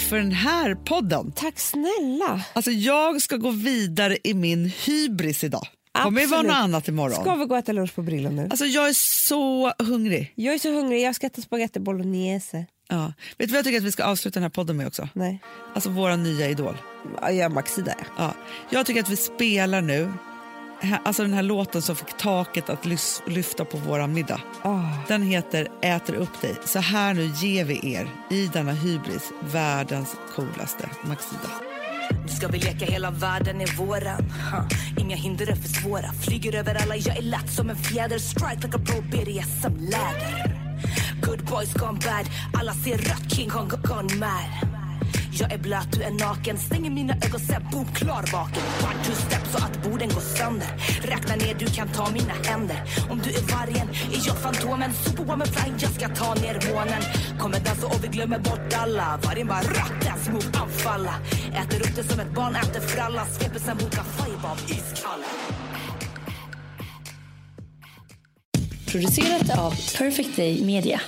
För den här podden. Tack snälla. Alltså jag ska gå vidare i min hybris idag. Kommer det vara Absolut. något annat imorgon? Ska vi gå och äta lunch på Brillo nu? Alltså jag är så hungrig. Jag är så hungrig, jag ska äta spagetti bolognese. Ja. Vet du vad jag tycker att vi ska avsluta den här podden med också? Nej. Alltså våra nya idol. Ja, Maxida. Ja. Jag tycker att vi spelar nu, alltså den här låten som fick taket att lyfta på våran middag. Den heter Äter upp dig. Så här nu ger vi er i denna hybris världens coolaste Maxida. Nu ska vi leka hela världen är våran ha. Inga hinder är för svåra Flyger över alla, jag är lätt som en fjäder Strike like a pro BDSM läder Good boys gone bad Alla ser rött, King Kong gone mad jag är blöt, du är naken. Stänger mina ögon, sen boom, klar vaken. One, two step så att borden går sönder. Räkna ner, du kan ta mina händer. Om du är vargen, är jag fantomen. Superwoman flying, jag ska ta ner månen. Kommer dansa och vi glömmer bort alla. Vargen bara rakt, mot anfalla. Äter upp det som ett barn äter fralla Sveper sen mot five av iskalla. Producerat av Perfect Day Media.